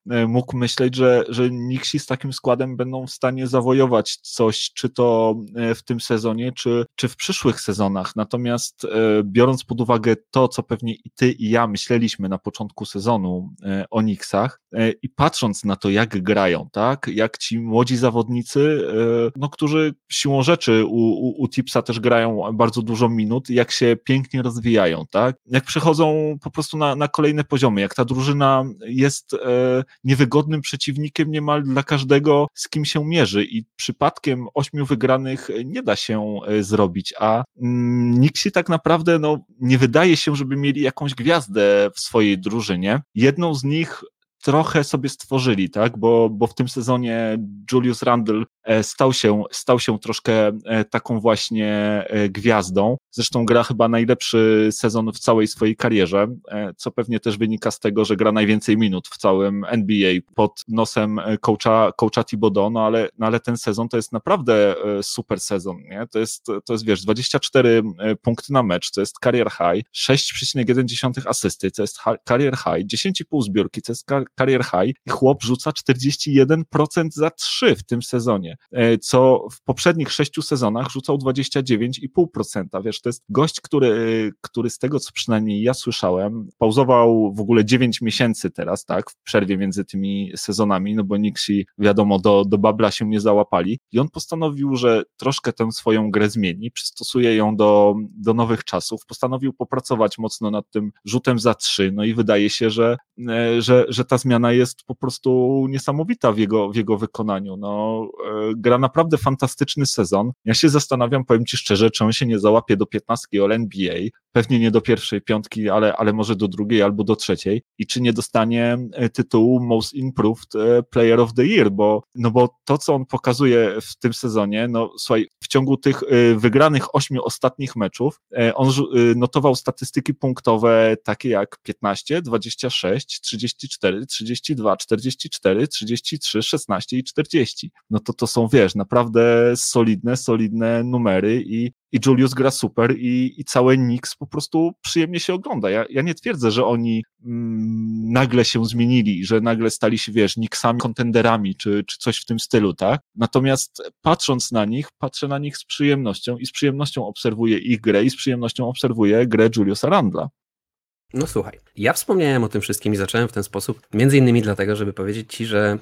e, mógł myśleć, że, że Knicksi z takim składem będą w stanie zawojować coś, czy to w tym sezonie, czy, czy w przyszłych sezonach. Natomiast biorąc pod uwagę to, co pewnie i ty, i ja myśleliśmy na początku sezonu o Knicksach i patrząc na to, jak grają, tak, jak ci młodzi zawodnicy, no, którzy siłą rzeczy u, u, u Tipsa też grają bardzo dużo minut, jak się pięknie rozwijają, tak, jak przechodzą po prostu na, na kolejne poziomy, jak ta drużyna jest e, niewygodnym przeciwnikiem niemal dla każdego, z kim się mierzy. I przypadkiem ośmiu wygranych nie da się e, zrobić, a mm, nikt się tak naprawdę no, nie wydaje się, żeby mieli jakąś gwiazdę w swojej drużynie. Jedną z nich trochę sobie stworzyli, tak? Bo, bo w tym sezonie Julius Randle stał się, stał się troszkę e, taką właśnie e, gwiazdą. Zresztą gra chyba najlepszy sezon w całej swojej karierze, co pewnie też wynika z tego, że gra najwięcej minut w całym NBA pod nosem coacha, coacha Thibodeau, no ale, no ale ten sezon to jest naprawdę super sezon, nie? To jest, to jest wiesz, 24 punkty na mecz, to jest career high, 6,1 asysty, to jest career high, 10,5 zbiórki, to jest career high i chłop rzuca 41% za 3 w tym sezonie, e, co w poprzednich sześciu sezonach rzucał 29,5%. Wiesz, to jest gość, który, który z tego, co przynajmniej ja słyszałem, pauzował w ogóle 9 miesięcy teraz, tak, w przerwie między tymi sezonami, no bo Nixi, wiadomo, do, do babla się nie załapali i on postanowił, że troszkę tę swoją grę zmieni, przystosuje ją do, do nowych czasów, postanowił popracować mocno nad tym rzutem za trzy, no i wydaje się, że, e, że, że ta zmiana jest po prostu niesamowita w jego, w jego wykonaniu. No, e, gra naprawdę fantastyczny sezon. Ja się zastanawiam, powiem Ci szczerze, czy on się nie załapie do 15 All NBA, pewnie nie do pierwszej piątki, ale, ale może do drugiej albo do trzeciej i czy nie dostanie e, tytułu Most Improved Player of the Year, bo, no bo to, co on pokazuje w tym sezonie, no słuchaj, w ciągu tych wygranych ośmiu ostatnich meczów, on notował statystyki punktowe takie jak 15, 26, 34, 32, 44, 33, 16 i 40. No to to są, wiesz, naprawdę solidne, solidne numery i, i Julius gra super i, i całe Knicks po prostu przyjemnie się ogląda. Ja, ja nie twierdzę, że oni mm, nagle się zmienili, że nagle stali się, wiesz, Knicksami, kontenderami, czy, czy coś w tym stylu, tak? Natomiast patrząc na nich, patrzę na nich z przyjemnością i z przyjemnością obserwuję ich grę i z przyjemnością obserwuję grę Juliusa Randla. No słuchaj, ja wspomniałem o tym wszystkim i zacząłem w ten sposób, między innymi dlatego, żeby powiedzieć Ci, że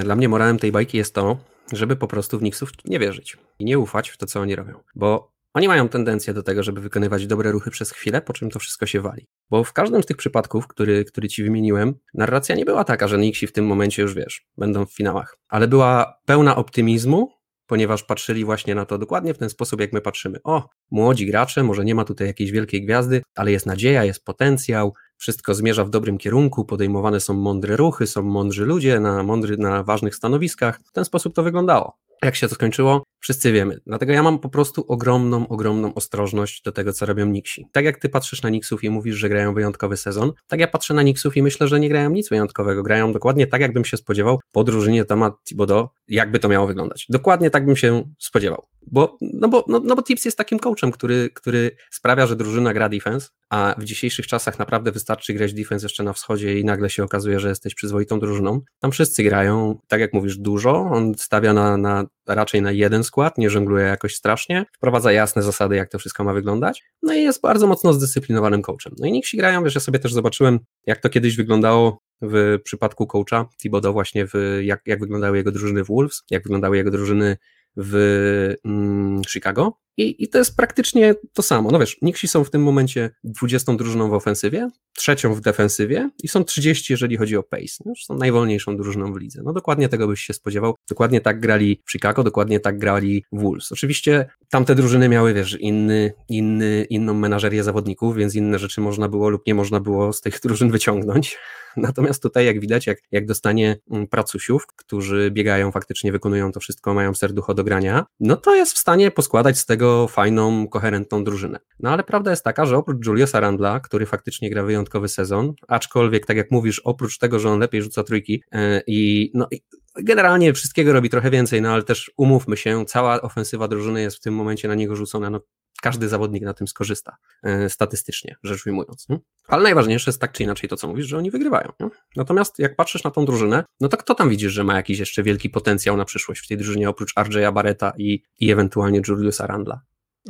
y, dla mnie morałem tej bajki jest to, żeby po prostu w Nixów nie wierzyć i nie ufać w to, co oni robią. Bo oni mają tendencję do tego, żeby wykonywać dobre ruchy przez chwilę, po czym to wszystko się wali. Bo w każdym z tych przypadków, który, który ci wymieniłem, narracja nie była taka, że Nixi w tym momencie już wiesz, będą w finałach, ale była pełna optymizmu, ponieważ patrzyli właśnie na to dokładnie w ten sposób, jak my patrzymy. O, młodzi gracze, może nie ma tutaj jakiejś wielkiej gwiazdy, ale jest nadzieja, jest potencjał, wszystko zmierza w dobrym kierunku, podejmowane są mądre ruchy, są mądrzy ludzie na, mądry, na ważnych stanowiskach. W ten sposób to wyglądało. Jak się to skończyło? Wszyscy wiemy. Dlatego ja mam po prostu ogromną, ogromną ostrożność do tego, co robią Nixi. Tak jak ty patrzysz na Nixów i mówisz, że grają wyjątkowy sezon, tak ja patrzę na Nixów i myślę, że nie grają nic wyjątkowego. Grają dokładnie tak, jakbym się spodziewał po drużynie Toma Thibodeau, jakby to miało wyglądać. Dokładnie tak bym się spodziewał. Bo, no bo, no, no bo Tips jest takim coachem, który, który sprawia, że drużyna gra defense, a w dzisiejszych czasach naprawdę wystarczy grać defense jeszcze na wschodzie i nagle się okazuje, że jesteś przyzwoitą drużyną. Tam wszyscy grają, tak jak mówisz, dużo. On stawia na, na raczej na jeden skład, nie żongluje jakoś strasznie, wprowadza jasne zasady, jak to wszystko ma wyglądać, no i jest bardzo mocno zdyscyplinowanym coachem. No i Nixi grają, wiesz, ja sobie też zobaczyłem, jak to kiedyś wyglądało w przypadku coacha Thibodeau właśnie, w, jak, jak wyglądały jego drużyny w Wolves, jak wyglądały jego drużyny w mm, Chicago i, i to jest praktycznie to samo. No wiesz, Nixi są w tym momencie 20 drużyną w ofensywie, trzecią w defensywie i są 30, jeżeli chodzi o pace. No, są najwolniejszą drużyną w lidze. No dokładnie tego byś się spodziewał. Dokładnie tak grali w Chicago, dokładnie tak grali Wolves. Oczywiście tamte drużyny miały, wiesz, inny, inny, inną menażerię zawodników, więc inne rzeczy można było lub nie można było z tych drużyn wyciągnąć. Natomiast tutaj, jak widać, jak, jak dostanie mm, pracusiów, którzy biegają, faktycznie wykonują to wszystko, mają serducho do grania, no to jest w stanie poskładać z tego fajną, koherentną drużynę. No ale prawda jest taka, że oprócz Juliusa Randla, który faktycznie gra wyjątkowy sezon, aczkolwiek, tak jak mówisz, oprócz tego, że on lepiej rzuca trójki yy, i no generalnie wszystkiego robi trochę więcej, no ale też umówmy się, cała ofensywa drużyny jest w tym momencie na niego rzucona, no każdy zawodnik na tym skorzysta, e, statystycznie rzecz ujmując. Ale najważniejsze jest tak czy inaczej to, co mówisz, że oni wygrywają. Natomiast jak patrzysz na tą drużynę, no to kto tam widzisz, że ma jakiś jeszcze wielki potencjał na przyszłość w tej drużynie, oprócz RJ'a Barreta i, i ewentualnie Juliusa Randla?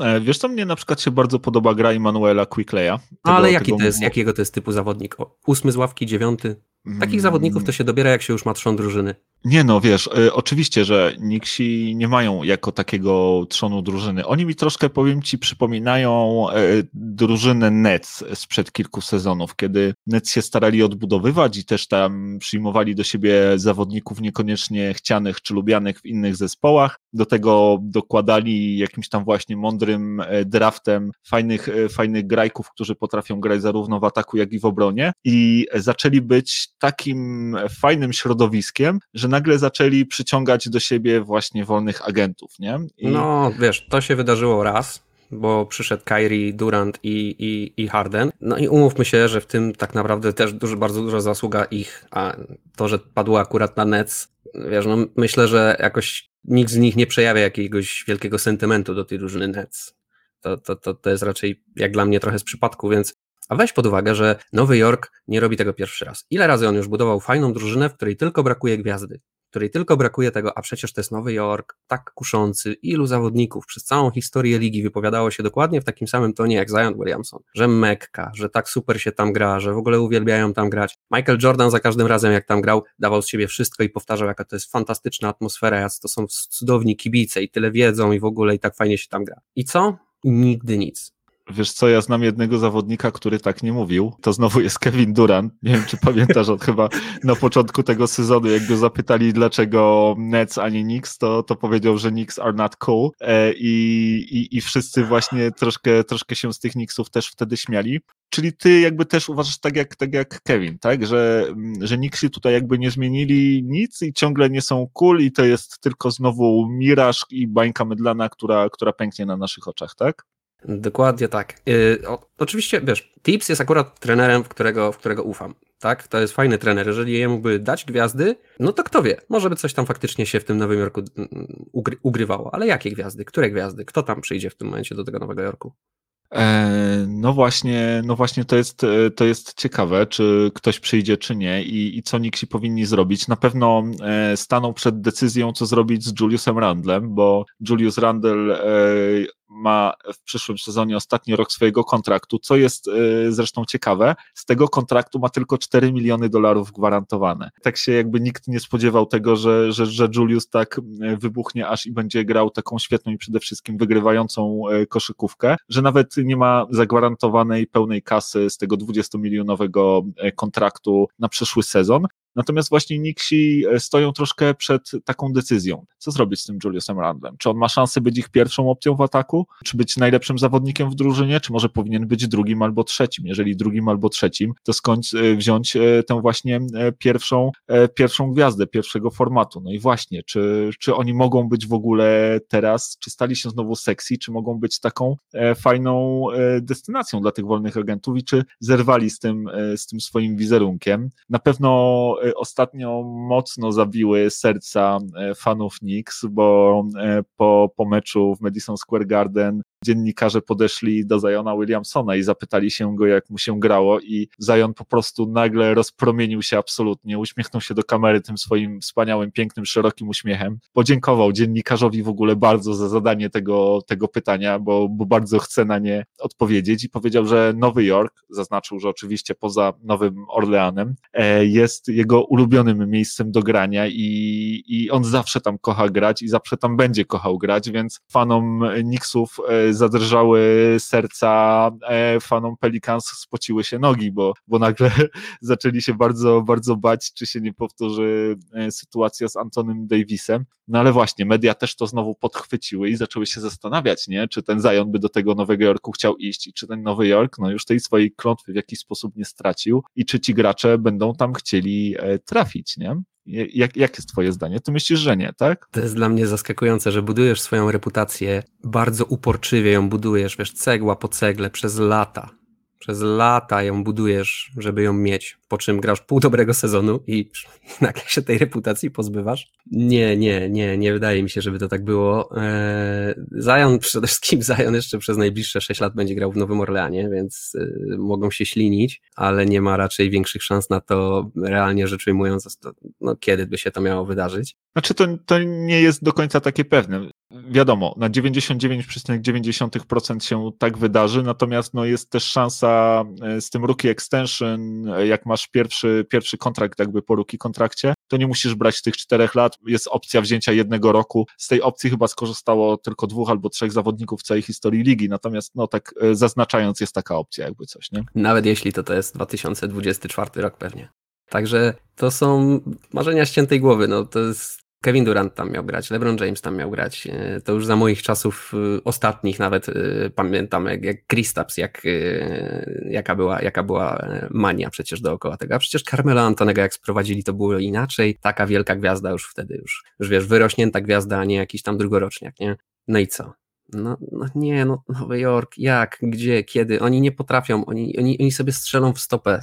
E, wiesz co, mnie na przykład się bardzo podoba gra Immanuela Quickleya. Ale jaki to jest, jakiego to jest typu zawodnik? O, ósmy z ławki, dziewiąty? Takich mm. zawodników to się dobiera, jak się już ma trzon drużyny. Nie no, wiesz, y, oczywiście, że Nixi nie mają jako takiego trzonu drużyny. Oni mi troszkę, powiem ci, przypominają y, drużynę Nets sprzed kilku sezonów, kiedy Nets się starali odbudowywać i też tam przyjmowali do siebie zawodników niekoniecznie chcianych czy lubianych w innych zespołach. Do tego dokładali jakimś tam właśnie mądrym y, draftem fajnych, fajnych grajków, którzy potrafią grać zarówno w ataku, jak i w obronie i zaczęli być takim fajnym środowiskiem, że nagle zaczęli przyciągać do siebie właśnie wolnych agentów, nie? I... No, wiesz, to się wydarzyło raz, bo przyszedł Kyrie, Durant i, i, i Harden. No i umówmy się, że w tym tak naprawdę też dużo, bardzo duża zasługa ich, a to, że padło akurat na Nets, wiesz, no myślę, że jakoś nikt z nich nie przejawia jakiegoś wielkiego sentymentu do tej drużyny Nets. To, to, to, to jest raczej jak dla mnie trochę z przypadku, więc a weź pod uwagę, że Nowy Jork nie robi tego pierwszy raz. Ile razy on już budował fajną drużynę, w której tylko brakuje gwiazdy, której tylko brakuje tego, a przecież to jest Nowy Jork, tak kuszący, ilu zawodników przez całą historię ligi wypowiadało się dokładnie w takim samym tonie jak Zion Williamson, że Mekka, że tak super się tam gra, że w ogóle uwielbiają tam grać. Michael Jordan za każdym razem jak tam grał, dawał z siebie wszystko i powtarzał, jaka to jest fantastyczna atmosfera, jak to są cudowni kibice i tyle wiedzą i w ogóle i tak fajnie się tam gra. I co? Nigdy nic. Wiesz co, ja znam jednego zawodnika, który tak nie mówił. To znowu jest Kevin Durant. Nie wiem, czy pamiętasz, on chyba na początku tego sezonu, jak go zapytali, dlaczego Nets, a nie Knicks, to, to powiedział, że Knicks are not cool. E, i, i, I wszyscy właśnie troszkę, troszkę się z tych Knicksów też wtedy śmiali. Czyli ty jakby też uważasz tak jak, tak jak Kevin, tak? Że, że Knicksi tutaj jakby nie zmienili nic i ciągle nie są cool i to jest tylko znowu miraż i bańka mydlana, która, która pęknie na naszych oczach, tak? Dokładnie tak. Yy, o, oczywiście, wiesz, Tips jest akurat trenerem, w którego, w którego ufam. Tak, to jest fajny trener. Jeżeli jemu by dać gwiazdy, no to kto wie, może by coś tam faktycznie się w tym Nowym Jorku mm, ugry ugrywało. Ale jakie gwiazdy? Które gwiazdy? Kto tam przyjdzie w tym momencie do tego Nowego Jorku? E, no właśnie, no właśnie to jest, e, to jest ciekawe, czy ktoś przyjdzie, czy nie i, i co Nixi powinni zrobić. Na pewno e, staną przed decyzją, co zrobić z Juliusem Randlem, bo Julius Randle ma w przyszłym sezonie ostatni rok swojego kontraktu, co jest y, zresztą ciekawe, z tego kontraktu ma tylko 4 miliony dolarów gwarantowane. Tak się jakby nikt nie spodziewał tego, że, że, że Julius tak y, wybuchnie aż i będzie grał taką świetną i przede wszystkim wygrywającą y, koszykówkę, że nawet nie ma zagwarantowanej pełnej kasy z tego 20-milionowego kontraktu na przyszły sezon, Natomiast właśnie Nixi e, stoją troszkę przed taką decyzją. Co zrobić z tym Juliusem Randlem? Czy on ma szansę być ich pierwszą opcją w ataku? Czy być najlepszym zawodnikiem w drużynie? Czy może powinien być drugim albo trzecim? Jeżeli drugim albo trzecim, to skąd e, wziąć e, tę właśnie pierwszą, pierwszą gwiazdę, pierwszego formatu? No i właśnie, czy, czy oni mogą być w ogóle teraz, czy stali się znowu sexy, czy mogą być taką fajną destynacją dla tych wolnych agentów i czy zerwali z tym, z tym swoim wizerunkiem? Na pewno ostatnio mocno zabiły serca e, fanów Knicks, bo e, po, po meczu w Madison Square Garden dziennikarze podeszli do Zajona Williamsona i zapytali się go, jak mu się grało i Zajon po prostu nagle rozpromienił się absolutnie, uśmiechnął się do kamery tym swoim wspaniałym, pięknym, szerokim uśmiechem, podziękował dziennikarzowi w ogóle bardzo za zadanie tego, tego pytania, bo, bo bardzo chce na nie odpowiedzieć i powiedział, że Nowy Jork, zaznaczył, że oczywiście poza Nowym Orleanem, e, jest jego ulubionym miejscem do grania i, i on zawsze tam kocha grać i zawsze tam będzie kochał grać, więc fanom Knicksów e, zadrżały serca e, fanom Pelicans, spociły się nogi, bo, bo nagle zaczęli się bardzo, bardzo bać, czy się nie powtórzy e, sytuacja z Antonym Davisem. No ale właśnie, media też to znowu podchwyciły i zaczęły się zastanawiać, nie? czy ten Zion by do tego Nowego Jorku chciał iść i czy ten Nowy Jork no już tej swojej klątwy w jakiś sposób nie stracił i czy ci gracze będą tam chcieli e, trafić, nie? Jak, jak jest twoje zdanie? Ty myślisz, że nie, tak? To jest dla mnie zaskakujące, że budujesz swoją reputację, bardzo uporczywie ją budujesz, wiesz, cegła po cegle przez lata. Przez lata ją budujesz, żeby ją mieć, po czym grasz pół dobrego sezonu i nagle się tej reputacji pozbywasz. Nie, nie, nie, nie wydaje mi się, żeby to tak było. Eee, Zion, przede wszystkim Zion jeszcze przez najbliższe 6 lat będzie grał w Nowym Orleanie, więc y, mogą się ślinić, ale nie ma raczej większych szans na to, realnie rzecz ujmując, to, no, kiedy by się to miało wydarzyć. Znaczy to, to nie jest do końca takie pewne. Wiadomo, na 99,9% się tak wydarzy, natomiast no, jest też szansa e, z tym rookie extension, e, jak masz pierwszy, pierwszy kontrakt jakby po rookie kontrakcie, to nie musisz brać tych czterech lat, jest opcja wzięcia jednego roku. Z tej opcji chyba skorzystało tylko dwóch albo trzech zawodników w całej historii ligi, natomiast no tak e, zaznaczając jest taka opcja jakby coś, nie? Nawet jeśli to to jest 2024 rok pewnie. Także to są marzenia ściętej głowy, no to jest Kevin Durant tam miał grać, LeBron James tam miał grać. E, to już za moich czasów e, ostatnich nawet e, pamiętam, jak, jak Kristaps, jak, jaka, była, jaka była mania przecież dookoła tego. A przecież Carmelo Antonego jak sprowadzili, to było inaczej. Taka wielka gwiazda już wtedy, już, już wiesz, wyrośnięta gwiazda, a nie jakiś tam drugoroczniak, nie? No i co? No, no nie, no Nowy Jork, jak, gdzie, kiedy? Oni nie potrafią, oni, oni, oni sobie strzelą w stopę,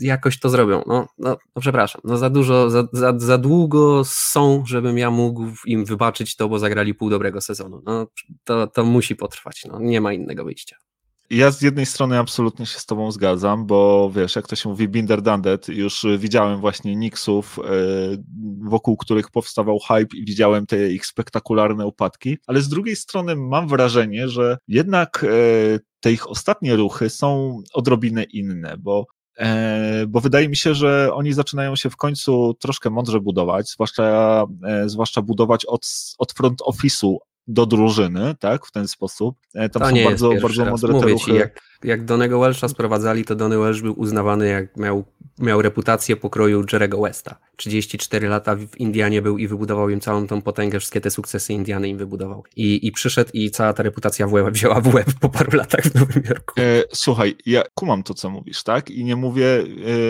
jakoś to zrobią. No, no, no przepraszam, no za dużo, za, za, za długo są, żebym ja mógł im wybaczyć to, bo zagrali pół dobrego sezonu. No, to, to musi potrwać, no, nie ma innego wyjścia. Ja z jednej strony absolutnie się z tobą zgadzam, bo wiesz, jak to się mówi, Binder Dandet, już widziałem właśnie Nixów, e, wokół których powstawał hype i widziałem te ich spektakularne upadki, ale z drugiej strony mam wrażenie, że jednak e, te ich ostatnie ruchy są odrobinę inne, bo e, bo wydaje mi się, że oni zaczynają się w końcu troszkę mądrze budować, zwłaszcza, zwłaszcza budować od, od front office'u do drużyny, tak, w ten sposób. Tam to są bardzo, bardzo mądre Mówię ruchy. Ci, jak, jak Donego Welsha sprowadzali, to Donny Welsh był uznawany, jak miał, miał reputację pokroju Jerego Westa. 34 lata w Indianie był i wybudował im całą tą potęgę, wszystkie te sukcesy Indiany im wybudował. I, i przyszedł i cała ta reputacja w łeb, wzięła w łeb po paru latach w Nowym Jorku. E, słuchaj, ja kumam to, co mówisz, tak? I nie mówię,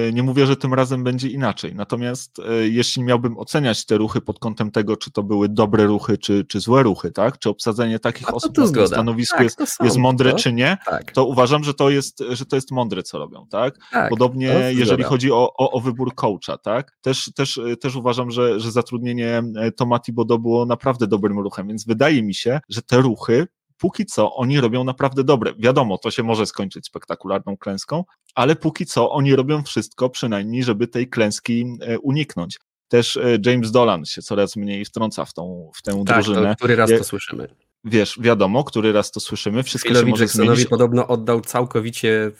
e, nie mówię, że tym razem będzie inaczej. Natomiast e, jeśli miałbym oceniać te ruchy pod kątem tego, czy to były dobre ruchy, czy, czy złe ruchy, tak? Czy obsadzenie takich osób na tym stanowisku tak, jest, jest mądre, to? czy nie, tak. to uważam, że to, jest, że to jest mądre, co robią, tak? tak Podobnie jeżeli chodzi o, o, o wybór coacha, tak? Też, też, też uważam, że, że zatrudnienie e, Tomati Bodo było naprawdę dobrym ruchem, więc wydaje mi się, że te ruchy póki co oni robią naprawdę dobre. Wiadomo, to się może skończyć spektakularną klęską, ale póki co oni robią wszystko przynajmniej, żeby tej klęski e, uniknąć. Też e, James Dolan się coraz mniej wtrąca w, tą, w tę tak, drużynę. To, który raz to słyszymy wiesz, wiadomo, który raz to słyszymy, wszystko Philowi się może Jacksonowi zmienić. podobno oddał całkowicie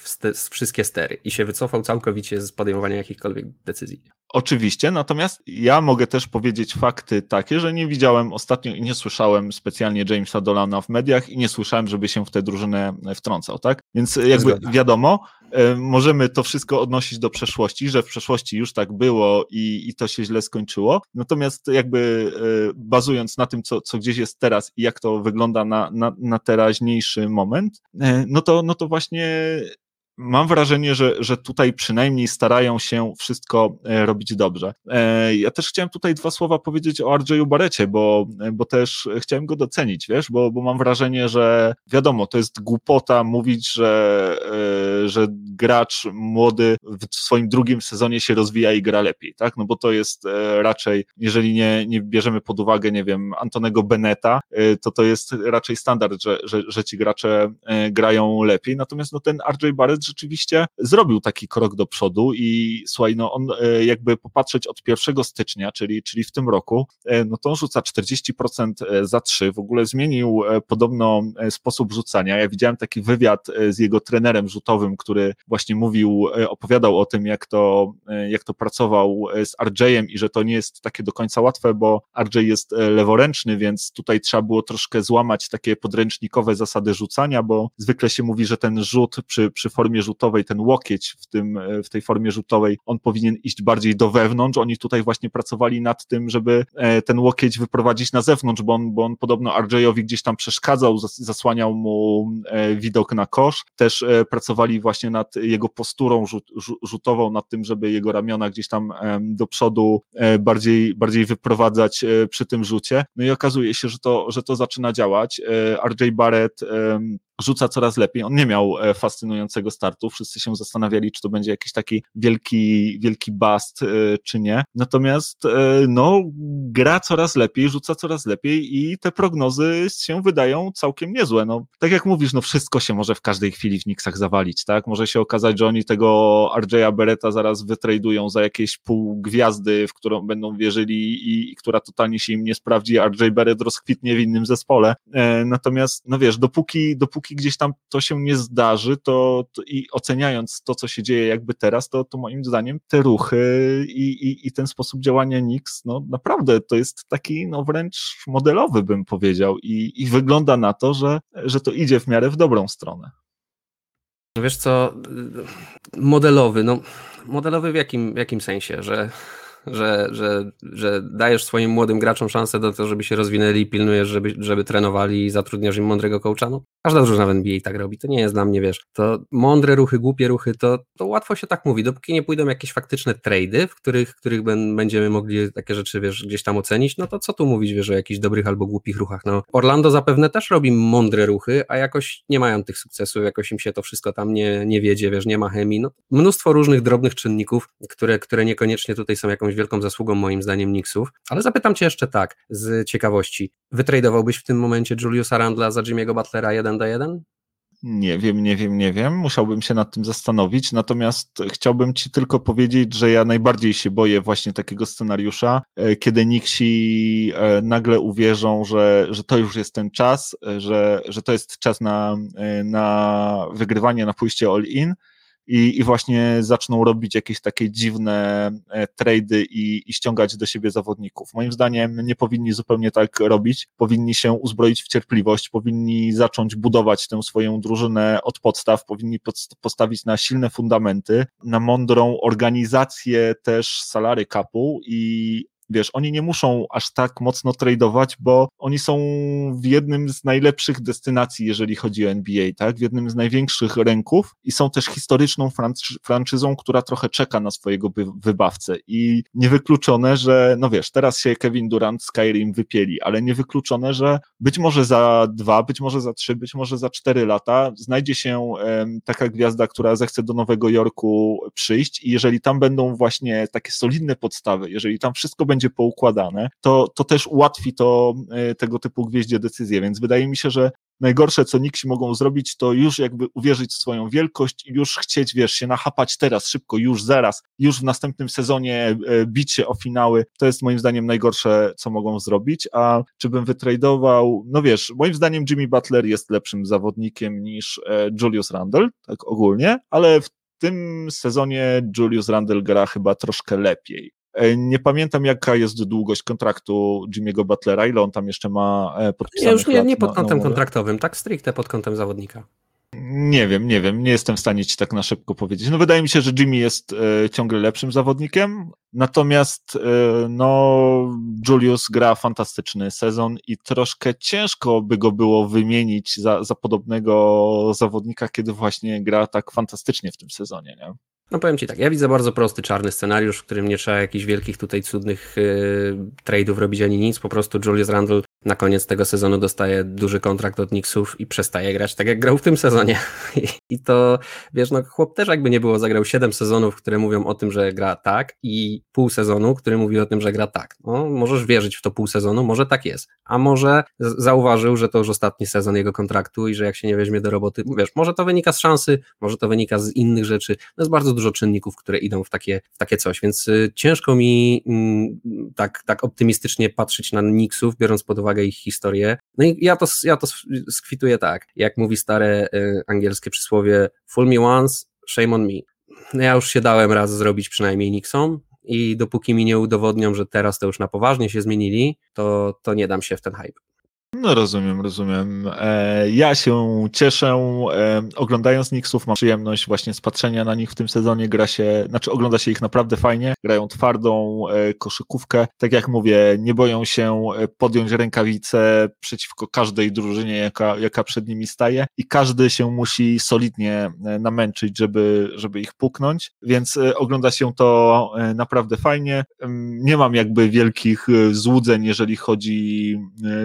wszystkie stery i się wycofał całkowicie z podejmowania jakichkolwiek decyzji. Oczywiście, natomiast ja mogę też powiedzieć fakty takie, że nie widziałem ostatnio i nie słyszałem specjalnie Jamesa Dolana w mediach i nie słyszałem, żeby się w tę drużynę wtrącał, tak? Więc jakby wiadomo, e, możemy to wszystko odnosić do przeszłości, że w przeszłości już tak było i, i to się źle skończyło. Natomiast jakby e, bazując na tym, co, co gdzieś jest teraz i jak to wygląda na, na, na teraźniejszy moment, e, no to, no to właśnie mam wrażenie, że, że tutaj przynajmniej starają się wszystko e, robić dobrze. E, ja też chciałem tutaj dwa słowa powiedzieć o RJ'u Barecie, bo, bo też chciałem go docenić, wiesz, bo, bo mam wrażenie, że wiadomo, to jest głupota mówić, że, e, że gracz młody w swoim drugim sezonie się rozwija i gra lepiej, tak? No bo to jest raczej, jeżeli nie, nie bierzemy pod uwagę, nie wiem, Antonego Beneta, to to jest raczej standard, że, że, że ci gracze grają lepiej. Natomiast no ten RJ Barrett rzeczywiście zrobił taki krok do przodu i słuchaj, no on e, jakby popatrzeć od 1 stycznia, czyli, czyli w tym roku, e, no to on rzuca 40% e, za 3, w ogóle zmienił podobno sposób rzucania. Ja widziałem taki wywiad z jego trenerem rzutowym, który właśnie mówił, opowiadał o tym, jak to, jak to pracował z RJ-em i że to nie jest takie do końca łatwe, bo RJ jest leworęczny, więc tutaj trzeba było troszkę złamać takie podręcznikowe zasady rzucania, bo zwykle się mówi, że ten rzut przy, przy formie formie rzutowej, ten łokieć w, tym, e, w tej formie rzutowej, on powinien iść bardziej do wewnątrz. Oni tutaj właśnie pracowali nad tym, żeby e, ten łokieć wyprowadzić na zewnątrz, bo on, bo on podobno RJ-owi gdzieś tam przeszkadzał, zasłaniał mu e, widok na kosz. Też pracowali właśnie nad jego posturą rzut, rzutową, nad tym, żeby jego ramiona gdzieś tam do przodu bardziej, bardziej wyprowadzać przy tym rzucie. No i okazuje się, że to, że to zaczyna działać. RJ Barrett rzuca coraz lepiej. On nie miał e, fascynującego startu. Wszyscy się zastanawiali, czy to będzie jakiś taki wielki, wielki bust, e, czy nie. Natomiast e, no, gra coraz lepiej, rzuca coraz lepiej i te prognozy się wydają całkiem niezłe. No, tak jak mówisz, no wszystko się może w każdej chwili w Knicksach zawalić, tak? Może się okazać, że oni tego RJ'a Beretta zaraz wytradują za jakieś pół gwiazdy, w którą będą wierzyli i, i która totalnie się im nie sprawdzi, RJ Barrett rozkwitnie w innym zespole. Natomiast, no wiesz, dopóki, dopóki dopóki gdzieś tam to się nie zdarzy, to, to i oceniając to, co się dzieje jakby teraz, to, to moim zdaniem te ruchy i, i, i ten sposób działania Nix, no naprawdę to jest taki no wręcz modelowy bym powiedział i, i wygląda na to, że, że to idzie w miarę w dobrą stronę. Wiesz co, modelowy, no modelowy w jakim, w jakim sensie, że że, że, że dajesz swoim młodym graczom szansę do tego, żeby się rozwinęli, pilnujesz, żeby, żeby trenowali i zatrudniasz im mądrego coacha. No, każda drużyna w NBA tak robi. To nie jest dla mnie, wiesz, to mądre ruchy, głupie ruchy, to, to łatwo się tak mówi. Dopóki nie pójdą jakieś faktyczne trady, w których, w których będziemy mogli takie rzeczy, wiesz, gdzieś tam ocenić, no to co tu mówić, wiesz, o jakichś dobrych albo głupich ruchach. No, Orlando zapewne też robi mądre ruchy, a jakoś nie mają tych sukcesów, jakoś im się to wszystko tam nie, nie wiedzie, wiesz, nie ma chemii. No, mnóstwo różnych drobnych czynników, które, które niekoniecznie tutaj są jakąś wielką zasługą moim zdaniem Knicksów. Ale zapytam cię jeszcze tak, z ciekawości. Wytradowałbyś w tym momencie Juliusa Randla za Jimmy'ego Butlera 1 do 1? Nie wiem, nie wiem, nie wiem. Musiałbym się nad tym zastanowić. Natomiast chciałbym Ci tylko powiedzieć, że ja najbardziej się boję właśnie takiego scenariusza, e, kiedy Nixi e, nagle uwierzą, że, że to już jest ten czas, e, że, że to jest czas na, na wygrywanie, na pójście all-in i, i właśnie zaczną robić jakieś takie dziwne e, trady i, i ściągać do siebie zawodników. Moim zdaniem nie powinni zupełnie tak robić, powinni się uzbroić w cierpliwość, powinni zacząć budować tę swoją drużynę od podstaw, powinni postawić na silne fundamenty, na mądrą organizację też salary capu i wiesz, oni nie muszą aż tak mocno tradeować, bo oni są w jednym z najlepszych destynacji, jeżeli chodzi o NBA, tak? W jednym z największych rynków i są też historyczną franczyzą, która trochę czeka na swojego wybawcę i niewykluczone, że, no wiesz, teraz się Kevin Durant Skyrim wypieli, ale niewykluczone, że być może za dwa, być może za trzy, być może za cztery lata znajdzie się um, taka gwiazda, która zechce do Nowego Jorku przyjść i jeżeli tam będą właśnie takie solidne podstawy, jeżeli tam wszystko będzie będzie poukładane, to, to też ułatwi to e, tego typu gwieździe decyzje, więc wydaje mi się, że najgorsze, co Nixi mogą zrobić, to już jakby uwierzyć w swoją wielkość i już chcieć, wiesz, się nachapać teraz, szybko, już zaraz, już w następnym sezonie e, bić się o finały. To jest moim zdaniem najgorsze, co mogą zrobić, a czy bym wytradował, no wiesz, moim zdaniem Jimmy Butler jest lepszym zawodnikiem niż e, Julius Randle, tak ogólnie, ale w tym sezonie Julius Randle gra chyba troszkę lepiej. E, nie pamiętam, jaka jest długość kontraktu Jimmy'ego Butlera, ile on tam jeszcze ma e, podpisanych Nie, już nie, nie pod kątem kontraktowym, tak stricte pod kątem zawodnika. Nie wiem, nie wiem, nie jestem w stanie ci tak na szybko powiedzieć. No wydaje mi się, że Jimmy jest e, ciągle lepszym zawodnikiem, natomiast e, no Julius gra fantastyczny sezon i troszkę ciężko by go było wymienić za, za podobnego zawodnika, kiedy właśnie gra tak fantastycznie w tym sezonie, nie? No powiem Ci tak, ja widzę bardzo prosty, czarny scenariusz, w którym nie trzeba jakichś wielkich tutaj cudnych yy, trade'ów robić ani nic, po prostu Julius Randle na koniec tego sezonu dostaje duży kontrakt od Knicksów i przestaje grać tak jak grał w tym sezonie. I, to, wiesz, no chłop też jakby nie było, zagrał 7 sezonów, które mówią o tym, że gra tak i pół sezonu, który mówi o tym, że gra tak. No, możesz wierzyć w to pół sezonu, może tak jest. A może zauważył, że to już ostatni sezon jego kontraktu i że jak się nie weźmie do roboty, wiesz, może to wynika z szansy, może to wynika z innych rzeczy. No jest bardzo dużo czynników, które idą w takie, w takie coś, więc y, ciężko mi y, tak, tak optymistycznie patrzeć na Knicksów, biorąc pod uwagę ich historię. No i ja to, ja to skwituję tak, jak mówi stare y, angielskie przysłowie fool me once, shame on me. No ja już się dałem raz zrobić przynajmniej Nixom i dopóki mi nie udowodnią, że teraz to już na poważnie się zmienili, to, to nie dam się w ten hype. No rozumiem, rozumiem. E, ja się cieszę. E, oglądając Nixów mam przyjemność właśnie z patrzenia na nich w tym sezonie. Gra się, znaczy ogląda się ich naprawdę fajnie. Grają twardą e, koszykówkę. Tak jak mówię, nie boją się podjąć rękawice przeciwko każdej drużynie, jaka, jaka przed nimi staje i każdy się musi solidnie namęczyć, żeby, żeby ich puknąć, więc ogląda się to naprawdę fajnie. Nie mam jakby wielkich złudzeń, jeżeli chodzi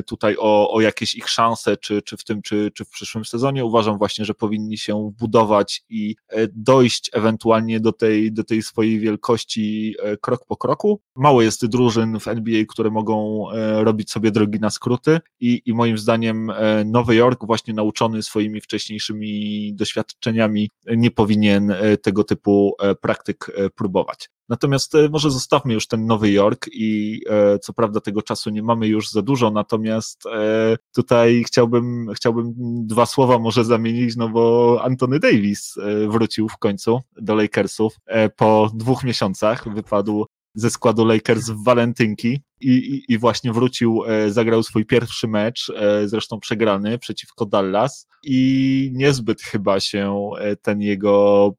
tutaj o o, jakieś ich szanse, czy, czy w tym, czy, czy w przyszłym sezonie. Uważam właśnie, że powinni się budować i e, dojść ewentualnie do tej, do tej swojej wielkości e, krok po kroku. Mało jest drużyn w NBA, które mogą e, robić sobie drogi na skróty i, i moim zdaniem Nowy Jork, właśnie nauczony swoimi wcześniejszymi doświadczeniami, nie powinien tego typu praktyk próbować. Natomiast e, może zostawmy już ten Nowy Jork i e, co prawda tego czasu nie mamy już za dużo, natomiast e, tutaj chciałbym, chciałbym dwa słowa może zamienić, no bo Antony Davis wrócił w końcu do Lakersów po dwóch miesiącach, wypadł ze składu Lakers w walentynki i, i, i właśnie wrócił, e, zagrał swój pierwszy mecz, e, zresztą przegrany przeciwko Dallas. I niezbyt chyba się e, ten jego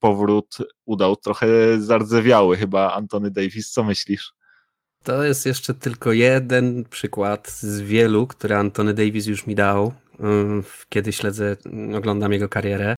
powrót udał, trochę zardzewiały chyba Antony Davis, co myślisz? To jest jeszcze tylko jeden przykład z wielu, które Antony Davis już mi dał, kiedy śledzę, oglądam jego karierę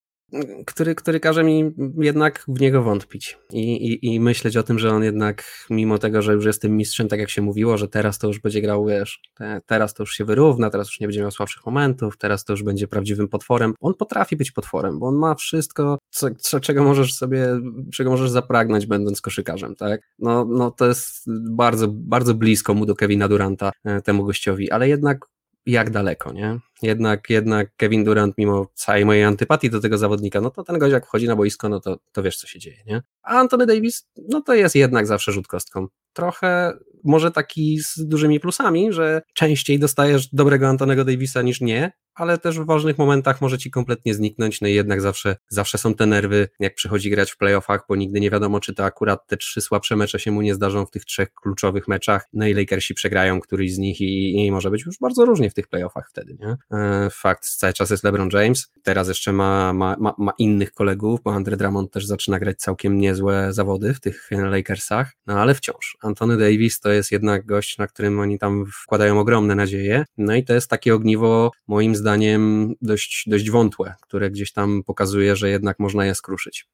który, który każe mi jednak w niego wątpić I, i, i myśleć o tym, że on jednak, mimo tego, że już jestem mistrzem, tak jak się mówiło, że teraz to już będzie grał, wiesz, te, teraz to już się wyrówna, teraz już nie będzie miał słabszych momentów, teraz to już będzie prawdziwym potworem. On potrafi być potworem, bo on ma wszystko, co, co, czego możesz sobie, czego możesz zapragnąć, będąc koszykarzem, tak? No, no to jest bardzo, bardzo blisko mu do Kevina Duranta, e, temu gościowi, ale jednak jak daleko, nie? Jednak, jednak Kevin Durant, mimo całej mojej antypatii do tego zawodnika, no to ten gość jak wchodzi na boisko, no to, to wiesz, co się dzieje, nie? A Anthony Davis, no to jest jednak zawsze rzut kostką. Trochę może taki z dużymi plusami, że częściej dostajesz dobrego Antonego Davisa niż nie, ale też w ważnych momentach może ci kompletnie zniknąć, no i jednak zawsze, zawsze są te nerwy, jak przychodzi grać w playoffach, bo nigdy nie wiadomo, czy to akurat te trzy słabsze mecze się mu nie zdarzą w tych trzech kluczowych meczach, no i Lakersi przegrają któryś z nich i, i może być już bardzo różnie w tych playoffach wtedy, nie? E, fakt, cały czas jest LeBron James, teraz jeszcze ma, ma, ma, ma innych kolegów, bo Andre Drummond też zaczyna grać całkiem niezłe zawody w tych Lakersach, no ale wciąż, Anthony Davis to jest jednak gość, na którym oni tam wkładają ogromne nadzieje, no i to jest takie ogniwo, moim zdaniem zdaniem dość, dość wątłe, które gdzieś tam pokazuje, że jednak można je skruszyć.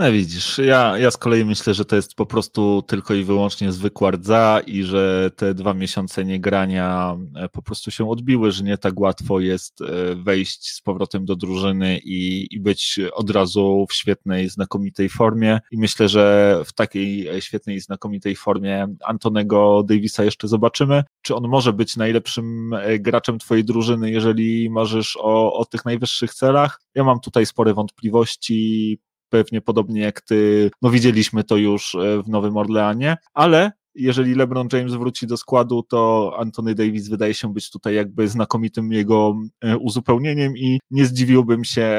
No widzisz, ja, ja z kolei myślę, że to jest po prostu tylko i wyłącznie zwykła rdza i że te dwa miesiące niegrania e, po prostu się odbiły, że nie tak łatwo jest e, wejść z powrotem do drużyny i, i być od razu w świetnej, znakomitej formie i myślę, że w takiej e, świetnej, znakomitej formie Antonego Davisa jeszcze zobaczymy. Czy on może być najlepszym graczem twojej drużyny, jeżeli marzysz o, o tych najwyższych celach? Ja mam tutaj spore wątpliwości pewnie podobnie jak ty, no widzieliśmy to już e, w Nowym Orleanie, ale jeżeli LeBron James wróci do składu, to Anthony Davis wydaje się być tutaj jakby znakomitym jego e, uzupełnieniem i nie zdziwiłbym się,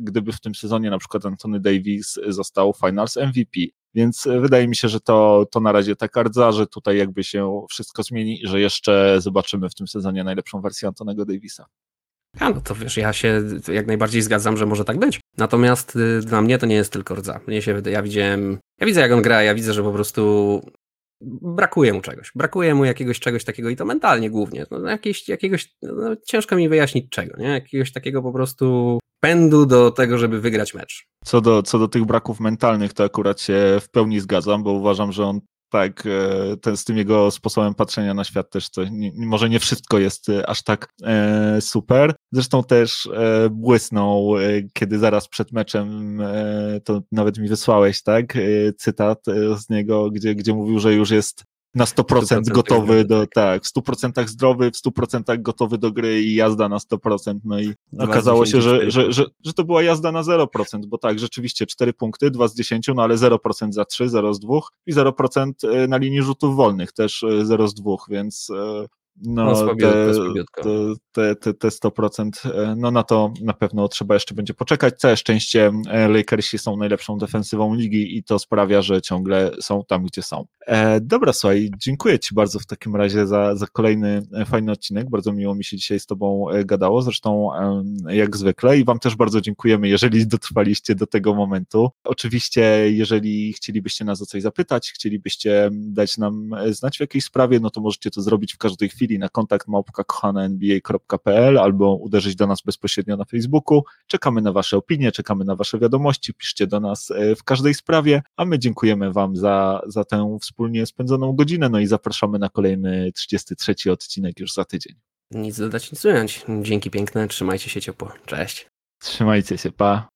gdyby w tym sezonie na przykład Anthony Davis został Finals MVP. Więc e, wydaje mi się, że to, to na razie tak rdza, że tutaj jakby się wszystko zmieni i że jeszcze zobaczymy w tym sezonie najlepszą wersję Antonego Davisa. A no to wiesz, ja się jak najbardziej zgadzam, że może tak być. Natomiast y, dla mnie to nie jest tylko rdza. Mnie się ja widziałem, ja widzę jak on gra, ja widzę, że po prostu brakuje mu czegoś. Brakuje mu jakiegoś czegoś takiego i to mentalnie głównie. No, jakieś, jakiegoś, no, ciężko mi wyjaśnić czego, nie? Jakiegoś takiego po prostu pędu do tego, żeby wygrać mecz. Co do, co do tych braków mentalnych, to akurat się w pełni zgadzam, bo uważam, że on tak, e, ten, z tym jego sposobem patrzenia na świat też to nie, może nie wszystko jest e, aż tak e, super. Zresztą też e, błysnął, e, kiedy zaraz przed meczem, e, to nawet mi wysłałeś, tak, cytat z niego, gdzie, gdzie mówił, że już jest na 100%, 100% gotowy do, tak. tak, w 100% zdrowy, w 100% gotowy do gry i jazda na 100%. No i okazało się, że, że, że, że to była jazda na 0%, bo tak, rzeczywiście 4 punkty, 2 z 10, no ale 0% za 3, 0 z 2 i 0% e, na linii rzutów wolnych, też 0 e, z 2, więc e, no, te, te, te, te 100%, e, no na to na pewno trzeba jeszcze będzie poczekać. Całe szczęście e, Lakersi są najlepszą defensywą ligi i to sprawia, że ciągle są tam, gdzie są. E, dobra, słuchaj, dziękuję Ci bardzo w takim razie za, za kolejny e, fajny odcinek. Bardzo miło mi się dzisiaj z Tobą gadało, zresztą jak zwykle i Wam też bardzo dziękujemy, jeżeli dotrwaliście do tego momentu. Oczywiście, jeżeli chcielibyście nas o coś zapytać, chcielibyście dać nam znać w jakiejś sprawie, no to możecie to zrobić w każdej chwili na kontakt małpka.kochananba.pl albo uderzyć do nas bezpośrednio na Facebooku. Czekamy na Wasze opinie, czekamy na Wasze wiadomości, piszcie do nas e, w każdej sprawie, a my dziękujemy Wam za, za tę wspólnie spędzoną godzinę, no i zapraszamy na kolejny 33 odcinek już za tydzień. Nic dodać, nic ująć. Dzięki piękne, trzymajcie się ciepło. Cześć. Trzymajcie się, pa.